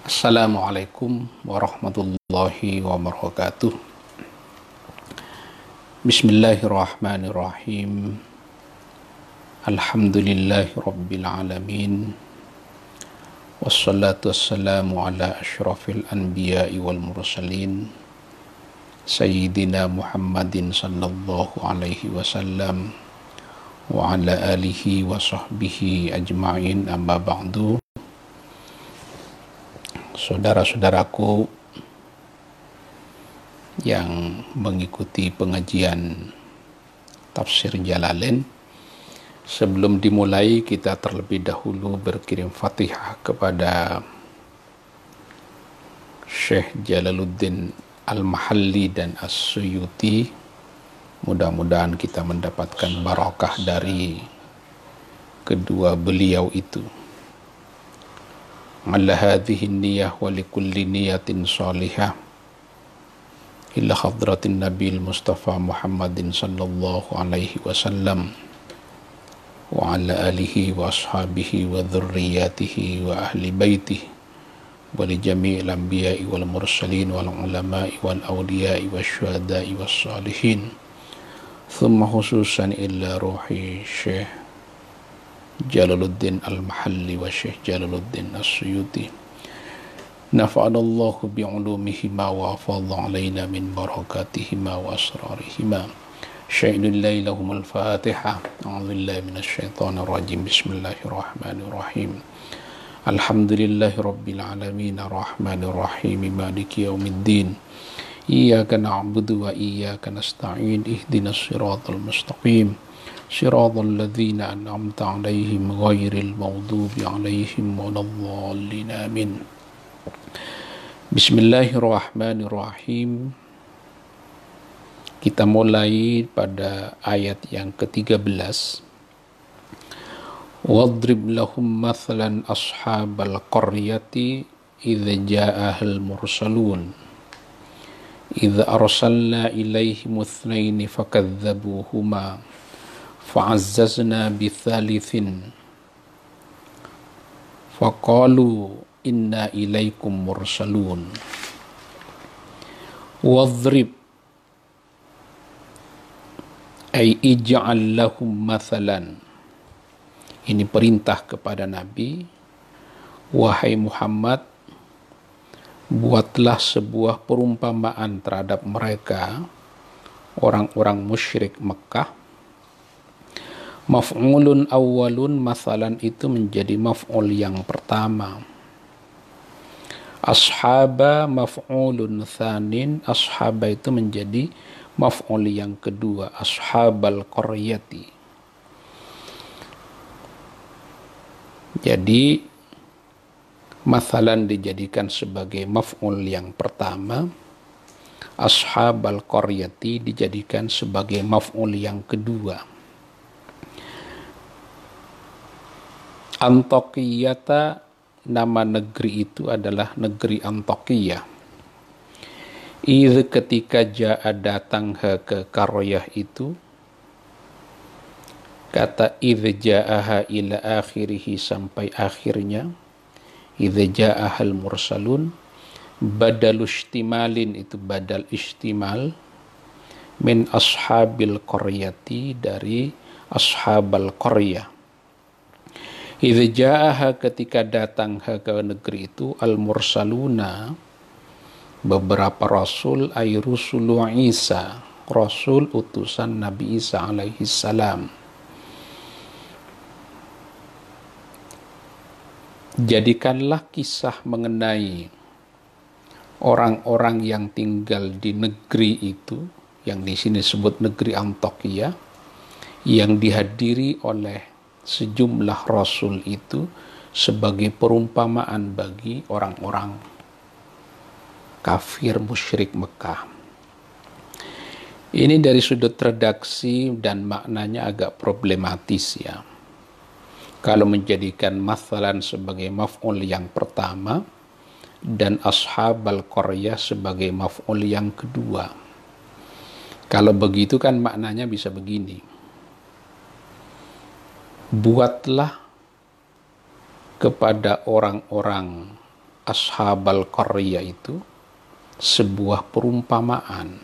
Assalamualaikum warahmatullahi wabarakatuh. Bismillahirrahmanirrahim. Alhamdulillahi rabbil alamin. Wassalatu wassalamu ala ashrafil anbiya'i wal mursalin. Sayyidina Muhammadin sallallahu alaihi wasallam wa ala alihi wa sahbihi ajma'in amma ba'du saudara-saudaraku yang mengikuti pengajian tafsir Jalalain sebelum dimulai kita terlebih dahulu berkirim Fatihah kepada Syekh Jalaluddin Al-Mahalli dan As-Suyuti. Mudah-mudahan kita mendapatkan barakah dari kedua beliau itu ala hadhihi niyah wa likulli niyatin salihah ila hadratin nabil mustafa muhammadin sallallahu alaihi wasallam wa ala alihi wa ashabihi wa dhurriyatihi wa ahli baitihi wa li jami'il anbiya'i wal mursalin wal ulama'i جلال الدين المحلي والشيخ جلال الدين السيوطي. نفعنا الله بعلومهما وأفاض علينا من بركاتهما وأسرارهما. شهد لهم الفاتحة. أعوذ بالله من الشيطان الرجيم. بسم الله الرحمن الرحيم. الحمد لله رب العالمين. الرحمن الرحيم. مالك يوم الدين. إياك نعبد وإياك نستعين. اهدنا الصراط المستقيم. صراط الذين أنعمت عليهم غير المغضوب عليهم ولا الضالين آمين Bismillahirrahmanirrahim Kita mulai pada ayat yang ke-13 Wadrib lahum mathalan ashabal qaryati idza ja'ahal mursalun idza arsalna ilaihim ithnaini fakadzabuhuma fa'azzazna bithalithin faqalu inna ilaikum mursalun wadrib ay ij'al lahum mathalan ini perintah kepada Nabi. Wahai Muhammad buatlah sebuah perumpamaan terhadap mereka orang-orang musyrik Mekah Maf'ulun awalun masalan itu menjadi maf'ul yang pertama. Ashaba maf'ulun thanin, ashaba itu menjadi maf'ul yang kedua, ashabal qaryati. Jadi masalan dijadikan sebagai maf'ul yang pertama, ashabal qaryati dijadikan sebagai maf'ul yang kedua. Antokiyata nama negeri itu adalah negeri Antokiyah. Idh ketika ja'a datang ke Karoyah itu, kata idh ja'aha ila akhirihi sampai akhirnya, idh ja'ahal mursalun, badal istimalin itu badal istimal, min ashabil qaryati dari ashabal qaryah Idza ketika datang ke negeri itu al-mursaluna beberapa rasul ay rusulu Isa, rasul utusan Nabi Isa alaihi salam. Jadikanlah kisah mengenai orang-orang yang tinggal di negeri itu yang di sini disebut negeri Antokia yang dihadiri oleh sejumlah rasul itu sebagai perumpamaan bagi orang-orang kafir musyrik Mekah. Ini dari sudut redaksi dan maknanya agak problematis ya. Kalau menjadikan masalan sebagai maf'ul yang pertama dan ashab al-qaryah sebagai maf'ul yang kedua. Kalau begitu kan maknanya bisa begini buatlah kepada orang-orang ashabal qarya itu sebuah perumpamaan.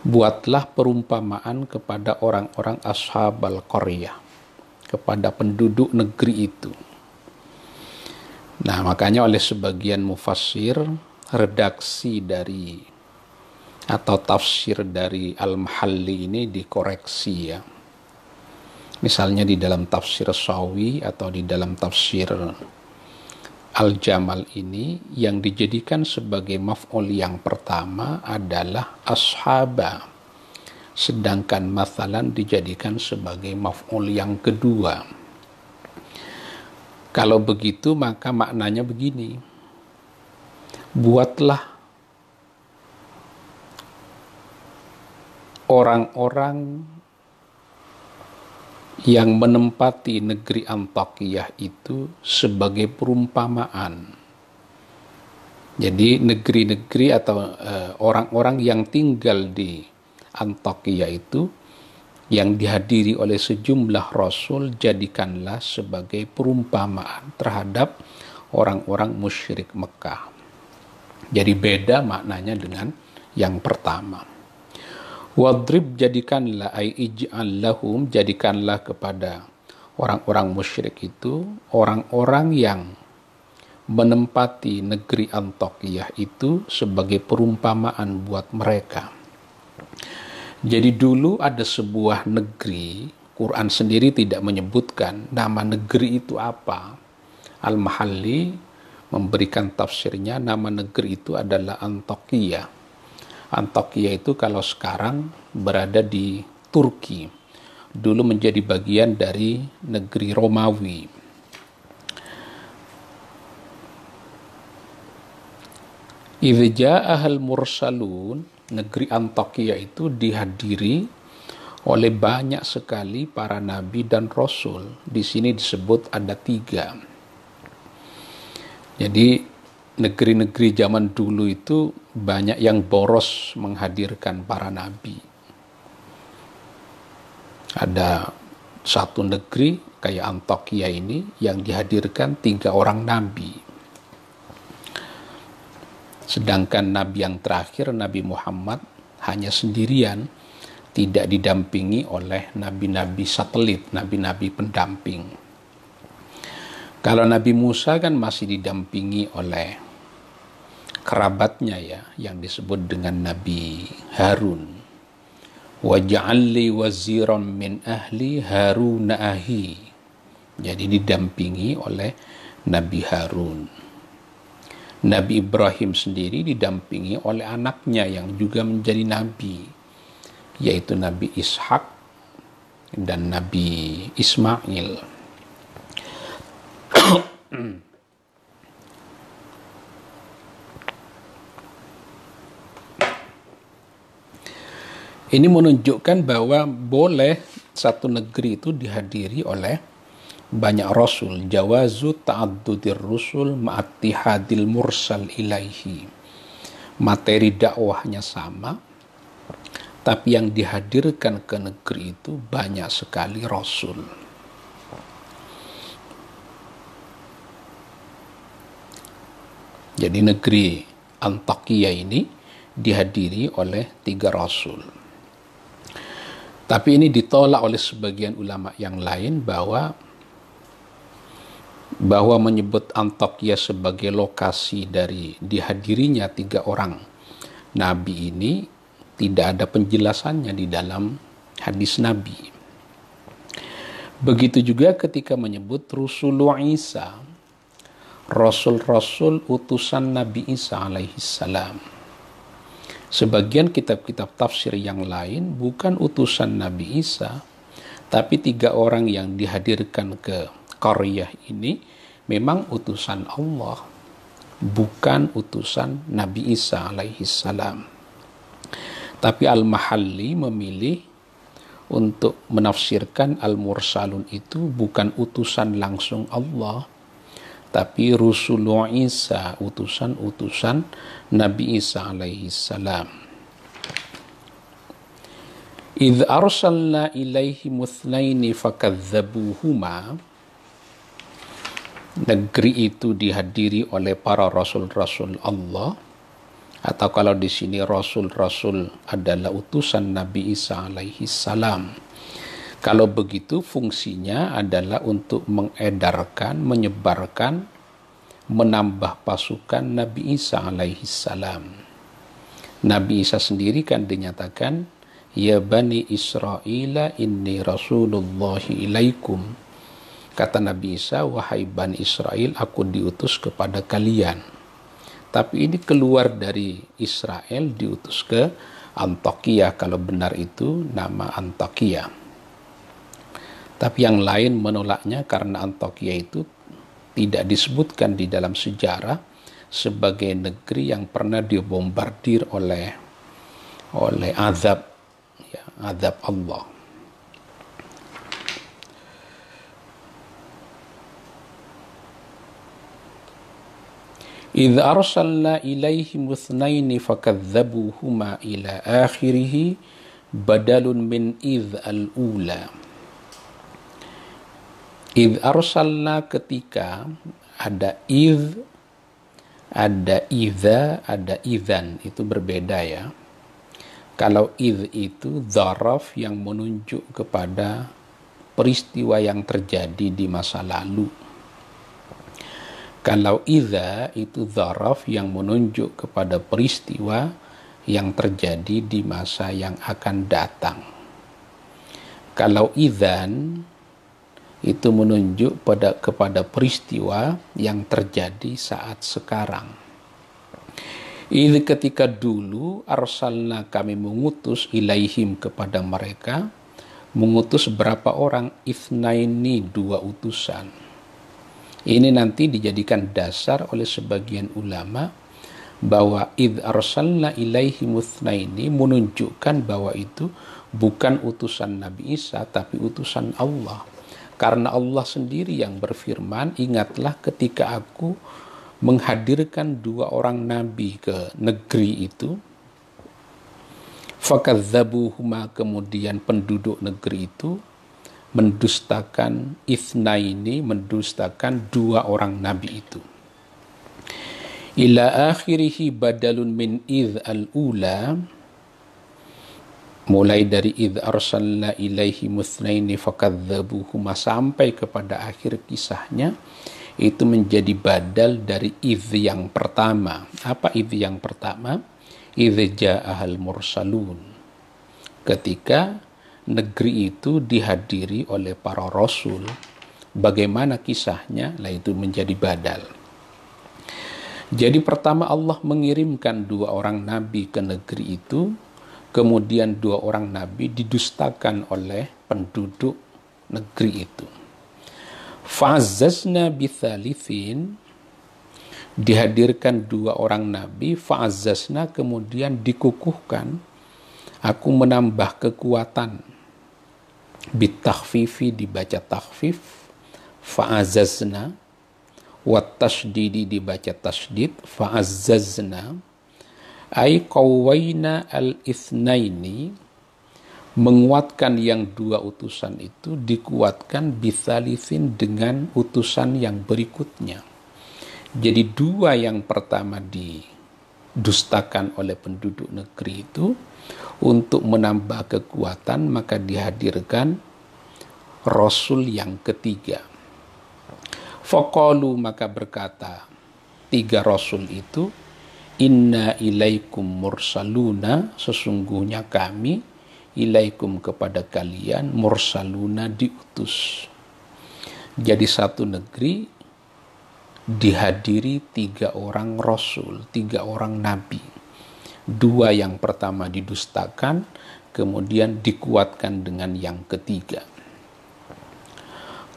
Buatlah perumpamaan kepada orang-orang ashabal qarya, kepada penduduk negeri itu. Nah, makanya oleh sebagian mufassir, redaksi dari atau tafsir dari Al-Mahalli ini dikoreksi ya. Misalnya di dalam tafsir Sawi atau di dalam tafsir Al-Jamal ini yang dijadikan sebagai maf'ul yang pertama adalah ashaba. Sedangkan masalan dijadikan sebagai maf'ul yang kedua. Kalau begitu maka maknanya begini. Buatlah orang-orang yang menempati negeri Antakiyah itu sebagai perumpamaan. Jadi negeri-negeri atau eh, orang-orang uh, yang tinggal di Antakiyah itu yang dihadiri oleh sejumlah rasul jadikanlah sebagai perumpamaan terhadap orang-orang musyrik Mekah. Jadi beda maknanya dengan yang pertama. Wadrib jadikanlah ay ij'al lahum jadikanlah kepada orang-orang musyrik itu orang-orang yang menempati negeri Antokiyah itu sebagai perumpamaan buat mereka. Jadi dulu ada sebuah negeri, Quran sendiri tidak menyebutkan nama negeri itu apa. Al-Mahalli memberikan tafsirnya nama negeri itu adalah Antokiyah Antakya itu kalau sekarang berada di Turki. Dulu menjadi bagian dari negeri Romawi. Idza ahal mursalun, negeri Antakya itu dihadiri oleh banyak sekali para nabi dan rasul. Di sini disebut ada tiga. Jadi negeri-negeri zaman dulu itu banyak yang boros menghadirkan para nabi. Ada satu negeri kayak Antokia ini yang dihadirkan tiga orang nabi. Sedangkan nabi yang terakhir, Nabi Muhammad, hanya sendirian, tidak didampingi oleh nabi-nabi satelit, nabi-nabi pendamping. Kalau Nabi Musa kan masih didampingi oleh kerabatnya ya yang disebut dengan Nabi Harun. Waj'alli waziran min ahli Harun ahi. Jadi didampingi oleh Nabi Harun. Nabi Ibrahim sendiri didampingi oleh anaknya yang juga menjadi nabi, yaitu Nabi Ishak dan Nabi Ismail. Ini menunjukkan bahwa boleh satu negeri itu dihadiri oleh banyak rasul. Jawazu ta'addudir rusul ma'attihadil mursal ilaihi. Materi dakwahnya sama, tapi yang dihadirkan ke negeri itu banyak sekali rasul. Jadi negeri Antakya ini dihadiri oleh tiga rasul. Tapi ini ditolak oleh sebagian ulama yang lain bahwa bahwa menyebut Antakya sebagai lokasi dari dihadirinya tiga orang nabi ini tidak ada penjelasannya di dalam hadis nabi. Begitu juga ketika menyebut Rasulullah Isa, Rasul-Rasul utusan Nabi Isa alaihi salam Sebagian kitab-kitab tafsir yang lain bukan utusan Nabi Isa, tapi tiga orang yang dihadirkan ke Korea ini memang utusan Allah, bukan utusan Nabi Isa alaihi salam. Tapi Al-Mahalli memilih untuk menafsirkan Al-Mursalun itu bukan utusan langsung Allah, tapi Rasulullah Isa utusan-utusan Nabi Isa alaihi salam. Idh arsalna ilaihi muthnaini fakadzabuhuma. Negeri itu dihadiri oleh para rasul-rasul Allah. Atau kalau di sini rasul-rasul adalah utusan Nabi Isa alaihi salam. Kalau begitu fungsinya adalah untuk mengedarkan, menyebarkan, menambah pasukan Nabi Isa alaihi salam. Nabi Isa sendiri kan dinyatakan, Ya Bani Israel inni Rasulullahi ilaikum. Kata Nabi Isa, wahai Bani Israel, aku diutus kepada kalian. Tapi ini keluar dari Israel, diutus ke Antokia, kalau benar itu nama Antokia. Tapi yang lain menolaknya karena Antokia itu tidak disebutkan di dalam sejarah sebagai negeri yang pernah dibombardir oleh oleh azab ya, azab Allah. إذ أرسلنا إليهم اثنين فكذبوهما إلى آخره بدل من إذ الأولى Id arsalna ketika ada id, ada idha, ada idhan. Itu berbeda ya. Kalau id itu zaraf yang menunjuk kepada peristiwa yang terjadi di masa lalu. Kalau idha itu zaraf yang menunjuk kepada peristiwa yang terjadi di masa yang akan datang. Kalau idhan itu menunjuk pada kepada peristiwa yang terjadi saat sekarang. Ini ketika dulu arsalna kami mengutus ilaihim kepada mereka mengutus berapa orang ifnaini dua utusan ini nanti dijadikan dasar oleh sebagian ulama bahwa id arsalna ilaihi ini menunjukkan bahwa itu bukan utusan Nabi Isa tapi utusan Allah. Karena Allah sendiri yang berfirman, ingatlah ketika aku menghadirkan dua orang nabi ke negeri itu, fakadzabuhuma kemudian penduduk negeri itu mendustakan ini mendustakan dua orang nabi itu. Ila akhirihi badalun min idh al-ula mulai dari idh arsalna ilaihi muthnaini fakadzabuhuma sampai kepada akhir kisahnya itu menjadi badal dari idh yang pertama apa idh yang pertama idh ja'ahal mursalun ketika negeri itu dihadiri oleh para rasul. Bagaimana kisahnya? Lah itu menjadi badal. Jadi pertama Allah mengirimkan dua orang nabi ke negeri itu, kemudian dua orang nabi didustakan oleh penduduk negeri itu. Fa'azzazna bithalithin dihadirkan dua orang nabi, fa'azzazna kemudian dikukuhkan, aku menambah kekuatan. Bitakhfifi dibaca takhfif. Fa'azazna wa tasdidi dibaca tasdid fa'azzazna ay qawwaina al-ithnaini menguatkan yang dua utusan itu dikuatkan bisalisin dengan utusan yang berikutnya jadi dua yang pertama didustakan oleh penduduk negeri itu untuk menambah kekuatan maka dihadirkan Rasul yang ketiga. Fokolu maka berkata tiga Rasul itu Inna ilaikum mursaluna sesungguhnya kami ilaikum kepada kalian mursaluna diutus. Jadi satu negeri dihadiri tiga orang rasul, tiga orang nabi dua yang pertama didustakan, kemudian dikuatkan dengan yang ketiga.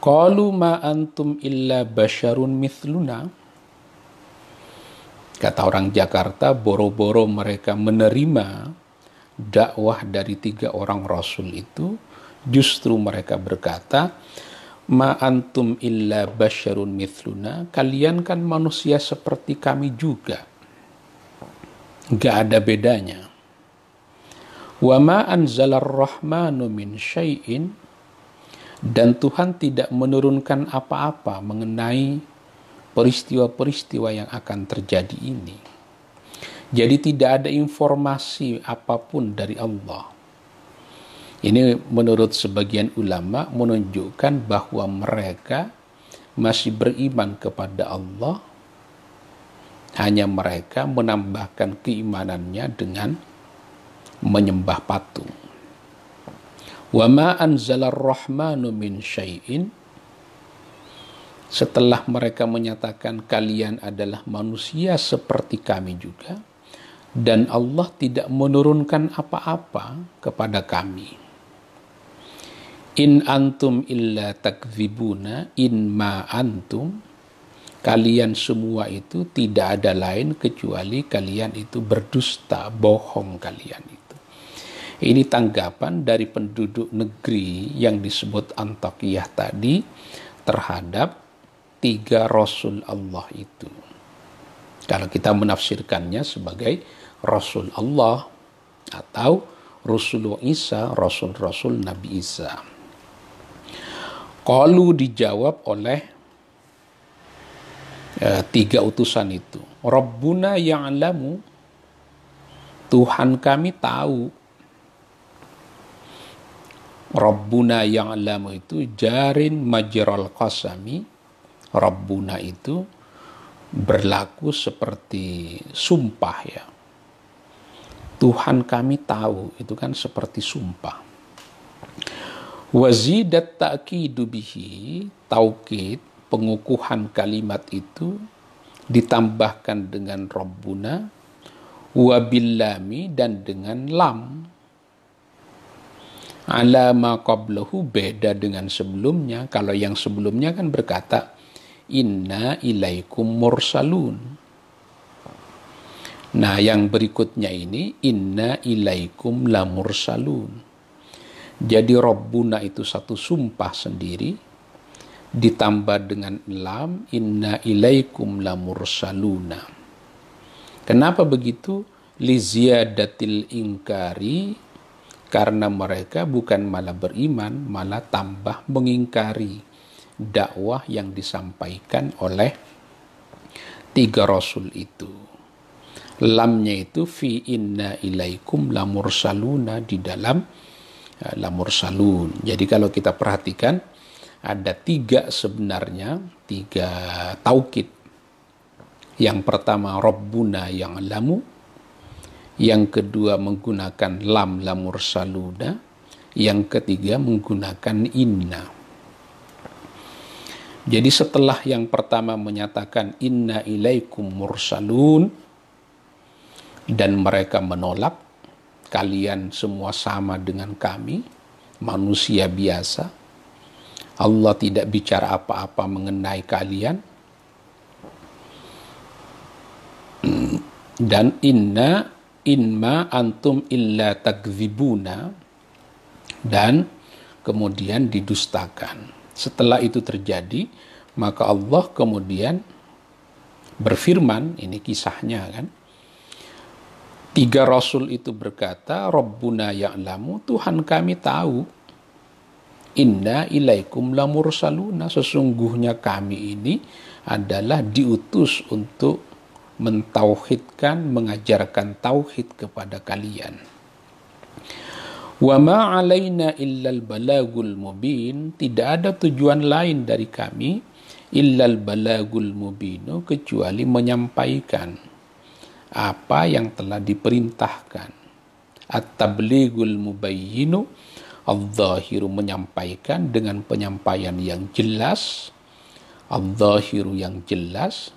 Qalu ma antum illa basyarun mithluna. Kata orang Jakarta, boro-boro mereka menerima dakwah dari tiga orang rasul itu, justru mereka berkata, Ma antum illa basyarun mithluna, kalian kan manusia seperti kami juga. Gak ada bedanya. Wa ma anzalar rahmanu min syai'in. Dan Tuhan tidak menurunkan apa-apa mengenai peristiwa-peristiwa yang akan terjadi ini. Jadi tidak ada informasi apa pun dari Allah. Ini menurut sebagian ulama menunjukkan bahwa mereka masih beriman kepada Allah hanya mereka menambahkan keimanannya dengan menyembah patung. Wa ma anzalar rahmanu min syai'in setelah mereka menyatakan kalian adalah manusia seperti kami juga dan Allah tidak menurunkan apa-apa kepada kami. In antum illa takzibuna in ma antum kalian semua itu tidak ada lain kecuali kalian itu berdusta, bohong kalian itu. Ini tanggapan dari penduduk negeri yang disebut Antakiyah tadi terhadap tiga Rasul Allah itu. Kalau kita menafsirkannya sebagai Rasul Allah atau Rasulullah Isa, Rasul-Rasul Nabi Isa. Kalau dijawab oleh eh, tiga utusan itu. Rabbuna ya'lamu, Tuhan kami tahu. Rabbuna ya'lamu itu jarin majral qasami, Rabbuna itu berlaku seperti sumpah ya. Tuhan kami tahu itu kan seperti sumpah. Wazidat ta'kidu bihi taukid pengukuhan kalimat itu ditambahkan dengan Rabbuna wabillami dan dengan lam ala ma qablahu beda dengan sebelumnya kalau yang sebelumnya kan berkata inna ilaikum mursalun. Nah, yang berikutnya ini inna ilaikum la mursalun. Jadi Rabbuna itu satu sumpah sendiri ditambah dengan lam inna ilaikum la mursaluna. Kenapa begitu? Li ziyadatil ingkari karena mereka bukan malah beriman, malah tambah mengingkari dakwah yang disampaikan oleh tiga rasul itu. Lamnya itu fi inna ilaikum lamursaluna di dalam uh, lamursalun. Jadi kalau kita perhatikan ada tiga sebenarnya, tiga taukid. Yang pertama Rabbuna yang lamu, yang kedua menggunakan lam lamursaluna, yang ketiga menggunakan inna. Jadi setelah yang pertama menyatakan inna ilaikum mursalun dan mereka menolak kalian semua sama dengan kami manusia biasa Allah tidak bicara apa-apa mengenai kalian. Dan inna inma antum illa takzibuna dan kemudian didustakan setelah itu terjadi, maka Allah kemudian berfirman, ini kisahnya kan. Tiga rasul itu berkata, Rabbuna ya'lamu, Tuhan kami tahu. Inna ilaikum lamursaluna, sesungguhnya kami ini adalah diutus untuk mentauhidkan, mengajarkan tauhid kepada kalian. Wa ma alaina illal balagul mubin, tidak ada tujuan lain dari kami illal balagul mubinu kecuali menyampaikan apa yang telah diperintahkan. At-tablighul mubayyinu al-zahiru menyampaikan dengan penyampaian yang jelas, al-zahiru yang jelas,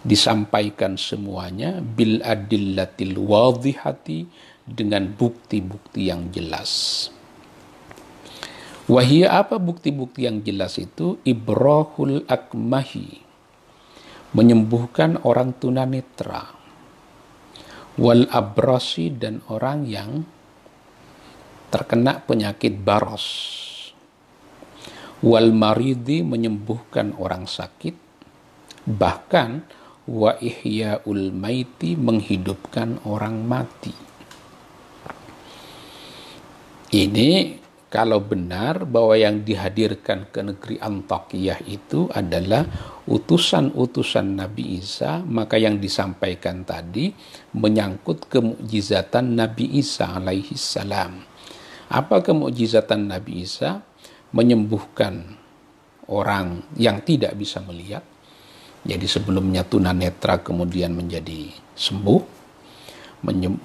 disampaikan semuanya. Bil adillatil wadhihati dengan bukti-bukti yang jelas. Wahia apa bukti-bukti yang jelas itu? Ibrahul akmahi. Menyembuhkan orang tunanetra. Wal abrasi dan orang yang terkena penyakit baros. Wal maridi menyembuhkan orang sakit. Bahkan wa ihyaul maiti menghidupkan orang mati ini kalau benar bahwa yang dihadirkan ke negeri Antakiyah itu adalah utusan-utusan Nabi Isa, maka yang disampaikan tadi menyangkut kemujizatan Nabi Isa alaihi salam. Apa kemujizatan Nabi Isa? Menyembuhkan orang yang tidak bisa melihat. Jadi sebelumnya tunanetra kemudian menjadi sembuh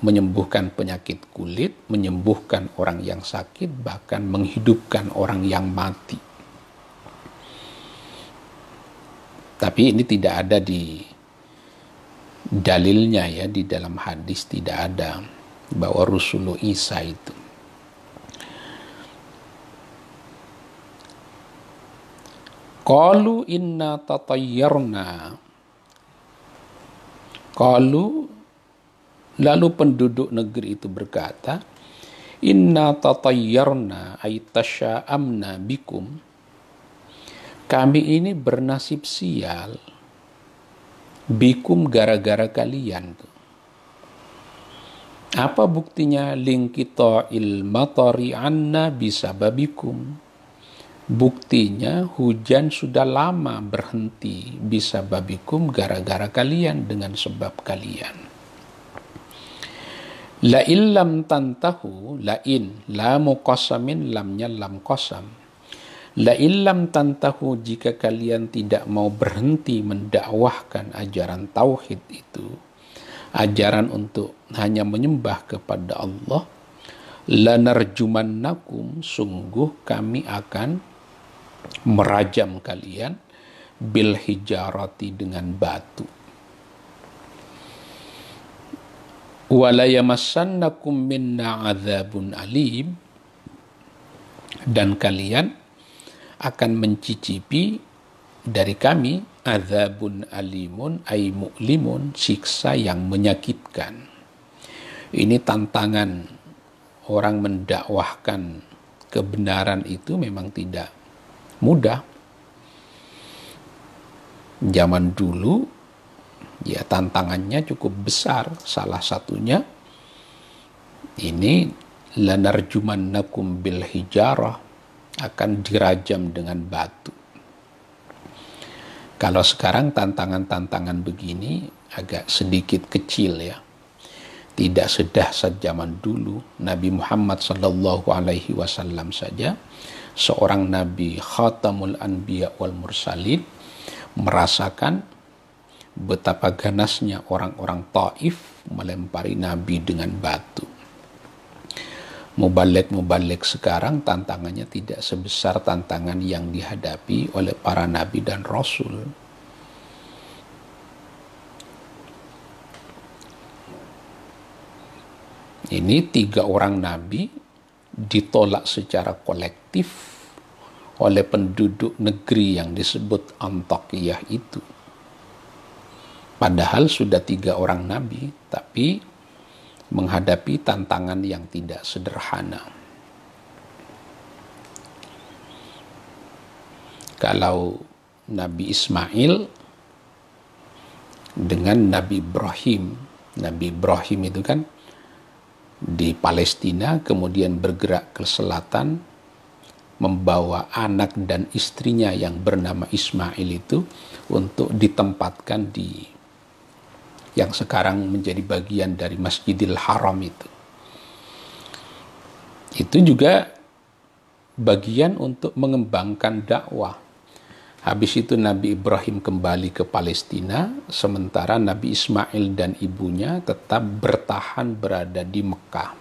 menyembuhkan penyakit kulit, menyembuhkan orang yang sakit, bahkan menghidupkan orang yang mati. Tapi ini tidak ada di dalilnya ya di dalam hadis tidak ada bahwa Rasulullah Isa itu. Qalu inna tatayyarna. Qalu Lalu penduduk negeri itu berkata, Inna tatayyarna ay tasya'amna bikum. Kami ini bernasib sial. Bikum gara-gara kalian. Apa buktinya? Lingkita ilmatari anna bisa babikum. Buktinya hujan sudah lama berhenti bisa babikum gara-gara kalian dengan sebab kalian. La illam tantahu la in la muqasamin lamnya lam qasam. La illam tantahu jika kalian tidak mau berhenti mendakwahkan ajaran tauhid itu, ajaran untuk hanya menyembah kepada Allah, lanarjumannakum sungguh kami akan merajam kalian bil hijarati dengan batu wala yamassannakum minna adzabun alim. Dan kalian akan mencicipi dari kami azabun alimun ay mu'limun siksa yang menyakitkan. Ini tantangan orang mendakwahkan kebenaran itu memang tidak mudah. Zaman dulu ya tantangannya cukup besar. Salah satunya ini lanarjumannakum bil hijarah akan dirajam dengan batu. Kalau sekarang tantangan-tantangan begini agak sedikit kecil ya. Tidak sedahsyat zaman dulu. Nabi Muhammad sallallahu alaihi wasallam saja seorang nabi khatamul anbiya wal mursalin merasakan betapa ganasnya orang-orang Taif melempari Nabi dengan batu. Mubalek-mubalek sekarang tantangannya tidak sebesar tantangan yang dihadapi oleh para nabi dan rasul. Ini tiga orang nabi ditolak secara kolektif oleh penduduk negeri yang disebut Antakiyah itu Padahal sudah tiga orang nabi, tapi menghadapi tantangan yang tidak sederhana. Kalau Nabi Ismail dengan Nabi Ibrahim, Nabi Ibrahim itu kan di Palestina, kemudian bergerak ke selatan, membawa anak dan istrinya yang bernama Ismail itu untuk ditempatkan di yang sekarang menjadi bagian dari Masjidil Haram itu. Itu juga bagian untuk mengembangkan dakwah. Habis itu Nabi Ibrahim kembali ke Palestina, sementara Nabi Ismail dan ibunya tetap bertahan berada di Mekah.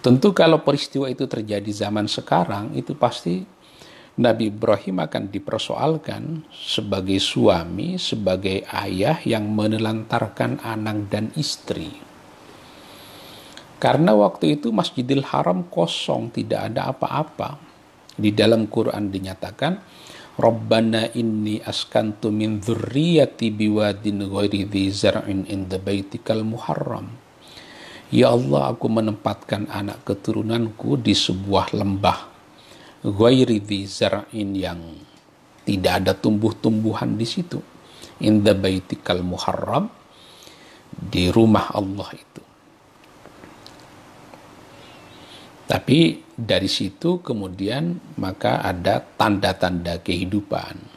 Tentu kalau peristiwa itu terjadi zaman sekarang, itu pasti Nabi Ibrahim akan dipersoalkan sebagai suami, sebagai ayah yang menelantarkan anak dan istri. Karena waktu itu Masjidil Haram kosong, tidak ada apa-apa. Di dalam Quran dinyatakan, Rabbana inni askantu min dzurriyyati biwadin ghairi dhi zar'in inda baitikal muharram. Ya Allah, aku menempatkan anak keturunanku di sebuah lembah ghairi zar'in yang tidak ada tumbuh-tumbuhan di situ inda baitikal muharram di rumah Allah itu Tapi dari situ kemudian maka ada tanda-tanda kehidupan.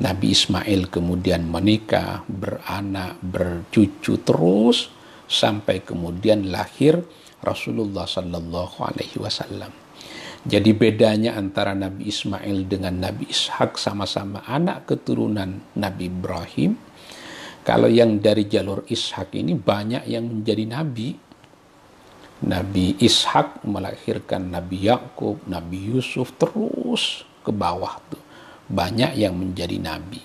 Nabi Ismail kemudian menikah, beranak, bercucu terus sampai kemudian lahir Rasulullah Sallallahu Alaihi Wasallam. Jadi bedanya antara Nabi Ismail dengan Nabi Ishak sama-sama anak keturunan Nabi Ibrahim. Kalau yang dari jalur Ishak ini banyak yang menjadi nabi, Nabi Ishak melahirkan Nabi Yakub, Nabi Yusuf terus ke bawah tuh. Banyak yang menjadi nabi.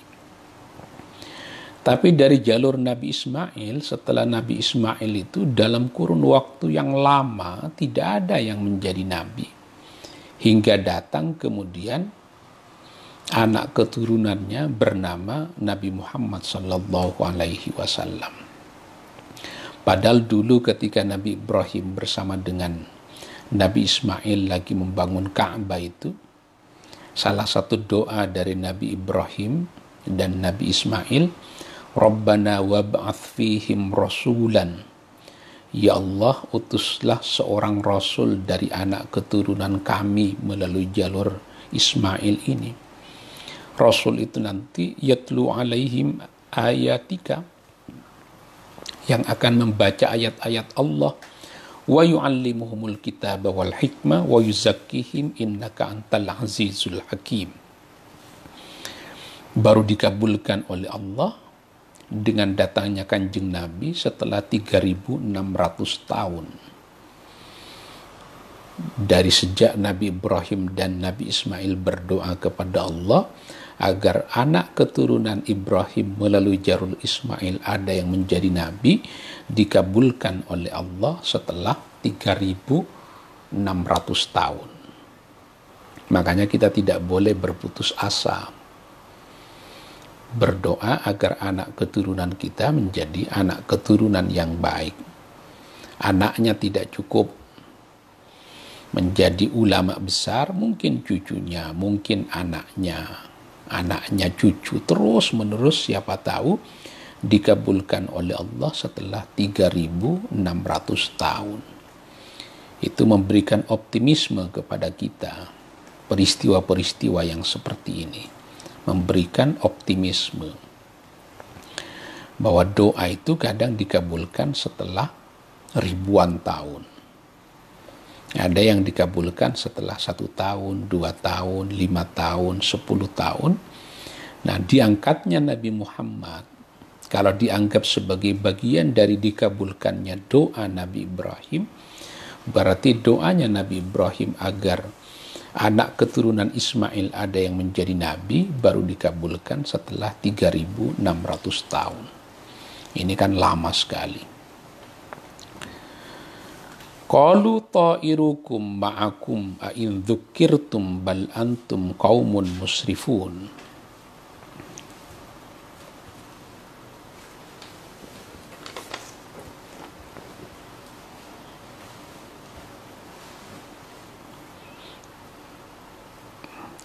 Tapi dari jalur Nabi Ismail, setelah Nabi Ismail itu dalam kurun waktu yang lama tidak ada yang menjadi nabi. Hingga datang kemudian anak keturunannya bernama Nabi Muhammad sallallahu alaihi wasallam. Padahal dulu ketika Nabi Ibrahim bersama dengan Nabi Ismail lagi membangun Ka'bah itu, salah satu doa dari Nabi Ibrahim dan Nabi Ismail, Rabbana wab'ath fihim rasulan. Ya Allah, utuslah seorang rasul dari anak keturunan kami melalui jalur Ismail ini. Rasul itu nanti yatlu alaihim ayatika yang akan membaca ayat-ayat Allah wa yu'allimuhumul kitaba wal hikmah wa yuzakkihim innaka antal azizul hakim baru dikabulkan oleh Allah dengan datangnya kanjeng Nabi setelah 3600 tahun dari sejak Nabi Ibrahim dan Nabi Ismail berdoa kepada Allah agar anak keturunan Ibrahim melalui Jarul Ismail ada yang menjadi nabi dikabulkan oleh Allah setelah 3600 tahun. Makanya kita tidak boleh berputus asa. Berdoa agar anak keturunan kita menjadi anak keturunan yang baik. Anaknya tidak cukup menjadi ulama besar, mungkin cucunya, mungkin anaknya, anaknya cucu terus menerus siapa tahu dikabulkan oleh Allah setelah 3600 tahun. Itu memberikan optimisme kepada kita peristiwa-peristiwa yang seperti ini memberikan optimisme bahwa doa itu kadang dikabulkan setelah ribuan tahun ada yang dikabulkan setelah satu tahun, dua tahun, lima tahun, sepuluh tahun. Nah, diangkatnya Nabi Muhammad, kalau dianggap sebagai bagian dari dikabulkannya doa Nabi Ibrahim, berarti doanya Nabi Ibrahim agar anak keturunan Ismail ada yang menjadi nabi baru dikabulkan setelah 3600 tahun. Ini kan lama sekali. Qalu ta'irukum ma'akum a'in dzukirtum bal antum qaumun musrifun.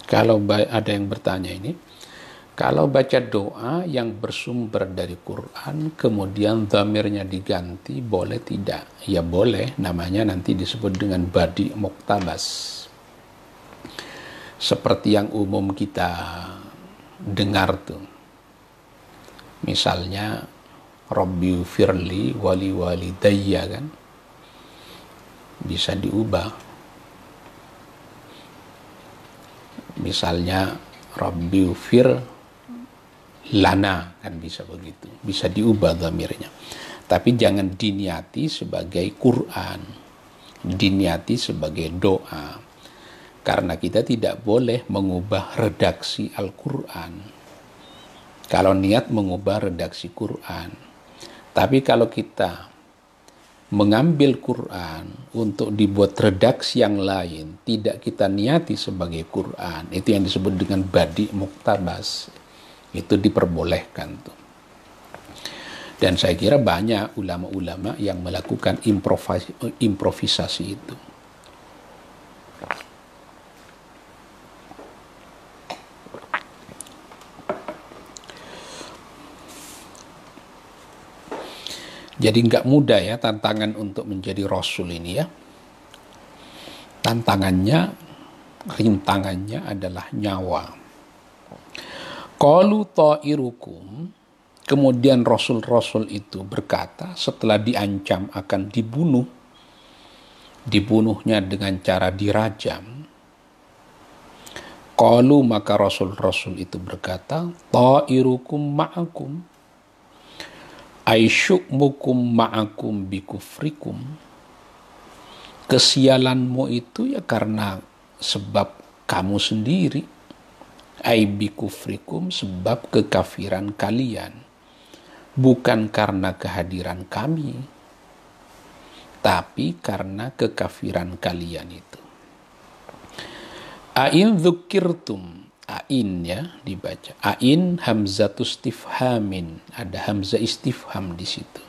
Kalau ada yang bertanya ini, kalau baca doa yang bersumber dari Quran, kemudian zamirnya diganti, boleh tidak? Ya boleh, namanya nanti disebut dengan badi muktabas. Seperti yang umum kita dengar tuh. Misalnya, Robbi firli wali wali daya kan. Bisa diubah. Misalnya, Rabbi fir lana kan bisa begitu. Bisa diubah dhamirnya tapi jangan diniati sebagai Quran. Diniati sebagai doa. Karena kita tidak boleh mengubah redaksi Al-Quran. Kalau niat mengubah redaksi Quran. Tapi kalau kita mengambil Quran untuk dibuat redaksi yang lain tidak kita niati sebagai Quran itu yang disebut dengan badi muktabas itu diperbolehkan tuh. Dan saya kira banyak ulama-ulama yang melakukan improvisasi, improvisasi itu. Jadi nggak mudah ya tantangan untuk menjadi rasul ini ya. tantangannya, rintangannya adalah nyawa. Qalu ta'irukum Kemudian Rasul-Rasul itu berkata setelah diancam akan dibunuh, dibunuhnya dengan cara dirajam. Qalu maka Rasul-Rasul itu berkata, Ta'irukum ma'akum, aisyukmukum ma'akum bikufrikum. Kesialanmu itu ya karena sebab kamu sendiri. Ai bikufrikum sebab kekafiran kalian bukan karena kehadiran kami, tapi karena kekafiran kalian itu. Ain dzukirtum Ain ya dibaca. Ain hamzatus istifhamin. Ada hamzah istifham di situ.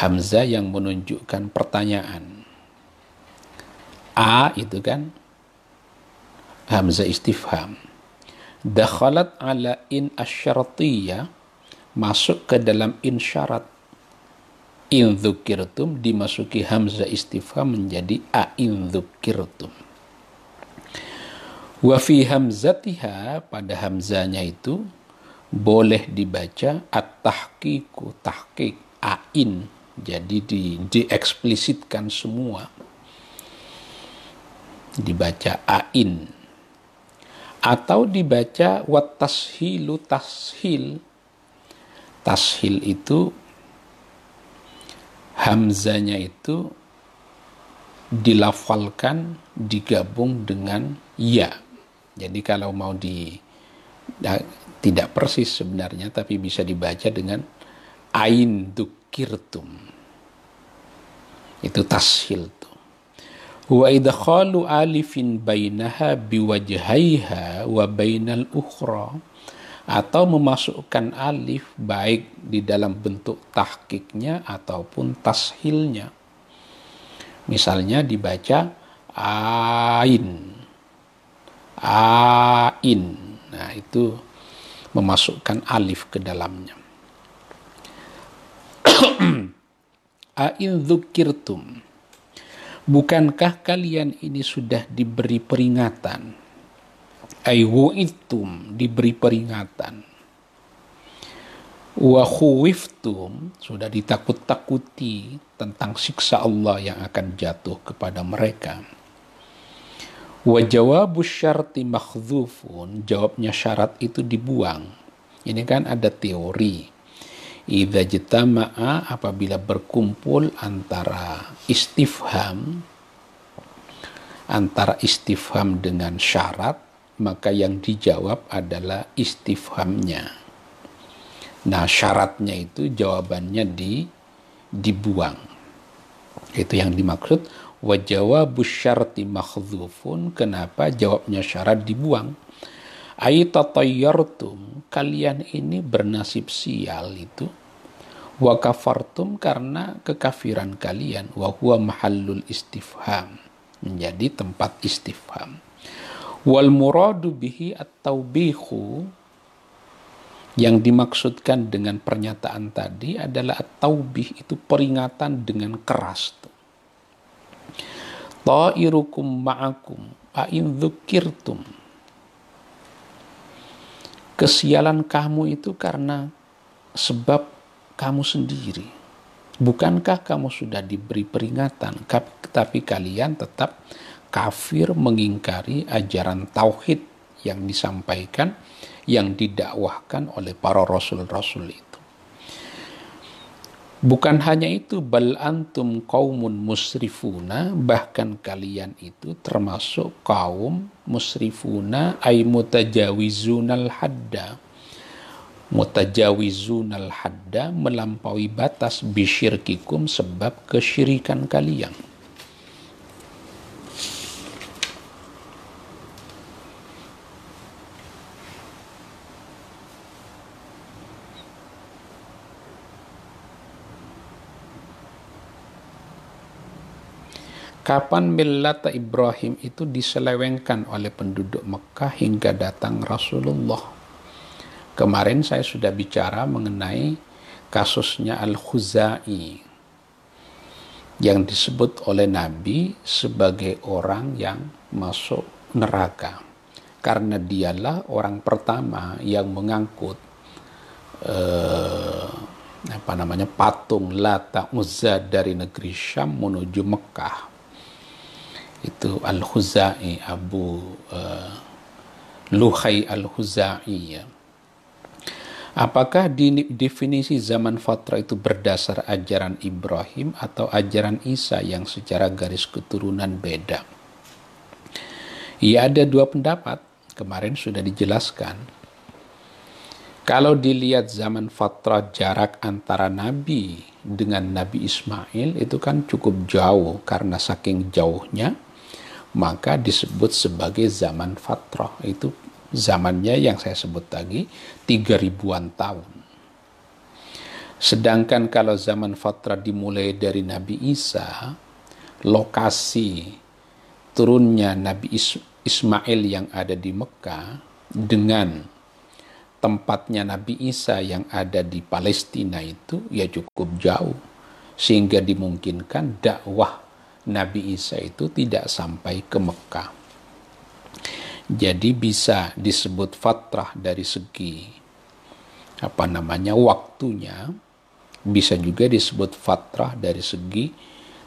Hamzah yang menunjukkan pertanyaan. A itu kan hamzah istifham. Dakhalat ala in asyartiyah masuk ke dalam insyarat in dzukirtum dimasuki hamzah istifham menjadi a in dzukirtum wa fi hamzatiha pada hamzanya itu boleh dibaca at-tahqiqu tahqiq ain. Jadi di dieksplisitkan semua. Dibaca ain. Atau dibaca wat tashilu tashil. Tashil itu hamzanya itu dilafalkan digabung dengan ya. Jadi kalau mau di ya, tidak persis sebenarnya tapi bisa dibaca dengan ain dukirtum. Itu tashil tuh. Wa idkhalu alifin bainaha biwajhaiha wa bainal ukhra atau memasukkan alif baik di dalam bentuk tahkiknya ataupun tashilnya. Misalnya dibaca ain. Ain. Nah, itu memasukkan alif ke dalamnya. Ain dzukirtum. Bukankah kalian ini sudah diberi peringatan? Aiwu'itum diberi peringatan. Wa khuwiftum sudah ditakut-takuti tentang siksa Allah yang akan jatuh kepada mereka. Wa jawabu syarti makhdhufun, jawabnya syarat itu dibuang. Ini kan ada teori. Idza jitama'a apabila berkumpul antara istifham antara istifham dengan syarat maka yang dijawab adalah istifhamnya. Nah, syaratnya itu jawabannya di dibuang. Itu yang dimaksud wa jawabu syarti makhdhufun. Kenapa jawabnya syarat dibuang? Aitatayyartum, kalian ini bernasib sial itu. Wa kafartum karena kekafiran kalian. Wa huwa mahallul istifham. Menjadi tempat istifham. Wal muradu bihi at-taubihu yang dimaksudkan dengan pernyataan tadi adalah at-taubih itu peringatan dengan keras. Ta'irukum ma'akum a'in dzukirtum. Kesialan kamu itu karena sebab kamu sendiri. Bukankah kamu sudah diberi peringatan, tapi kalian tetap kafir mengingkari ajaran tauhid yang disampaikan yang didakwahkan oleh para rasul-rasul itu. Bukan hanya itu, bal antum kaumun musrifuna, bahkan kalian itu termasuk kaum musrifuna ay mutajawizunal hadda. Mutajawizunal hadda melampaui batas bisyirkikum sebab kesyirikan kalian. Kapan millata Ibrahim itu diselewengkan oleh penduduk Mekah hingga datang Rasulullah. Kemarin saya sudah bicara mengenai kasusnya Al-Khuzai. yang disebut oleh Nabi sebagai orang yang masuk neraka karena dialah orang pertama yang mengangkut eh, apa namanya patung Lata Uzza dari negeri Syam menuju Mekah itu Al-Khuzai Abu uh, Luhai Al-Khuzai ya. Apakah definisi zaman fatra itu berdasar ajaran Ibrahim atau ajaran Isa yang secara garis keturunan beda? Ya ada dua pendapat, kemarin sudah dijelaskan. Kalau dilihat zaman fatra jarak antara Nabi dengan Nabi Ismail itu kan cukup jauh karena saking jauhnya maka disebut sebagai zaman fatrah. Itu zamannya yang saya sebut tadi tiga ribuan tahun. Sedangkan kalau zaman fatrah dimulai dari Nabi Isa lokasi turunnya Nabi Ismail yang ada di Mekah dengan tempatnya Nabi Isa yang ada di Palestina itu ya cukup jauh. Sehingga dimungkinkan dakwah Nabi Isa itu tidak sampai ke Mekah. Jadi bisa disebut fatrah dari segi apa namanya waktunya, bisa juga disebut fatrah dari segi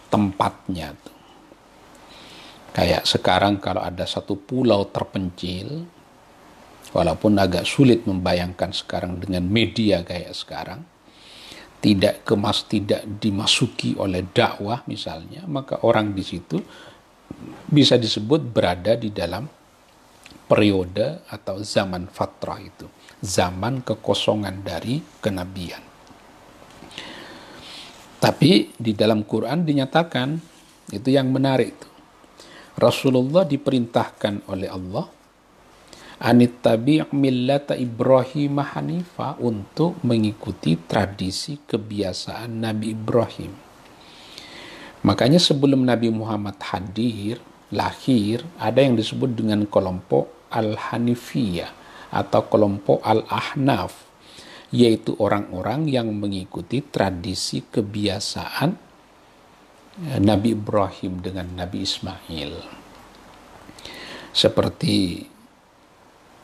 tempatnya. Kayak sekarang kalau ada satu pulau terpencil, walaupun agak sulit membayangkan sekarang dengan media kayak sekarang, tidak kemas tidak dimasuki oleh dakwah misalnya maka orang di situ bisa disebut berada di dalam periode atau zaman fatrah itu zaman kekosongan dari kenabian. Tapi di dalam Quran dinyatakan itu yang menarik itu Rasulullah diperintahkan oleh Allah anit tabi' millata Ibrahim Hanifa untuk mengikuti tradisi kebiasaan Nabi Ibrahim. Makanya sebelum Nabi Muhammad hadir, lahir, ada yang disebut dengan kelompok Al-Hanifiyah atau kelompok Al-Ahnaf, yaitu orang-orang yang mengikuti tradisi kebiasaan eh, Nabi Ibrahim dengan Nabi Ismail. Seperti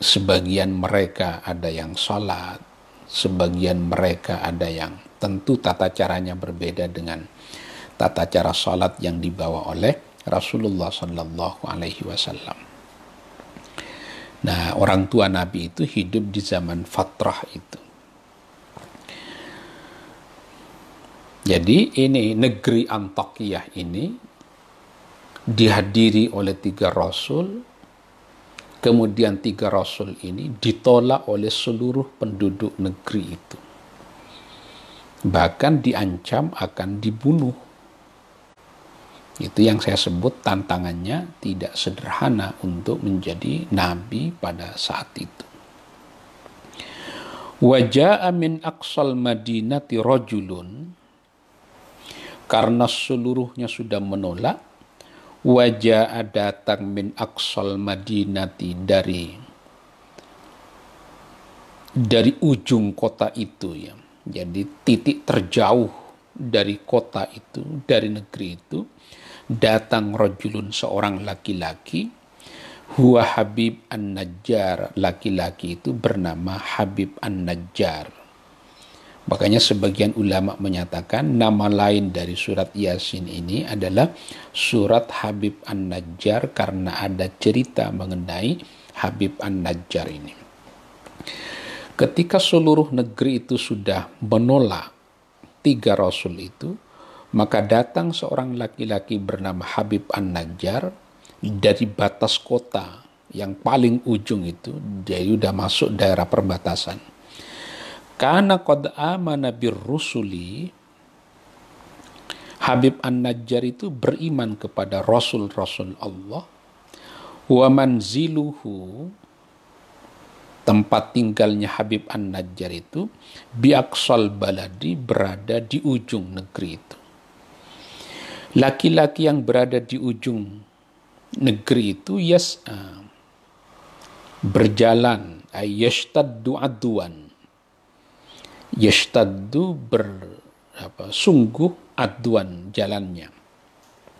sebagian mereka ada yang sholat, sebagian mereka ada yang tentu tata caranya berbeda dengan tata cara sholat yang dibawa oleh Rasulullah Sallallahu Alaihi Wasallam. Nah, orang tua Nabi itu hidup di zaman fatrah itu. Jadi ini negeri Antakiyah ini dihadiri oleh tiga rasul Kemudian tiga rasul ini ditolak oleh seluruh penduduk negeri itu. Bahkan diancam akan dibunuh. Itu yang saya sebut tantangannya tidak sederhana untuk menjadi nabi pada saat itu. Wajah min aqsal madinati rajulun karena seluruhnya sudah menolak wajah datang min aksal madinati dari dari ujung kota itu ya. Jadi titik terjauh dari kota itu dari negeri itu datang rojulun seorang laki-laki. Huwa Habib An-Najjar laki-laki itu bernama Habib An-Najjar Makanya sebagian ulama menyatakan nama lain dari surat Yasin ini adalah surat Habib An-Najjar karena ada cerita mengenai Habib An-Najjar ini. Ketika seluruh negeri itu sudah menolak tiga rasul itu, maka datang seorang laki-laki bernama Habib An-Najjar dari batas kota yang paling ujung itu, dia sudah masuk daerah perbatasan karena qad amana rusuli Habib An-Najjar itu beriman kepada Rasul-Rasul Allah. Wa manziluhu tempat tinggalnya Habib An-Najjar itu biaksal baladi berada di ujung negeri itu. Laki-laki yang berada di ujung negeri itu yas'a berjalan ayyashtaddu aduan yashtaddu ber apa, sungguh aduan jalannya.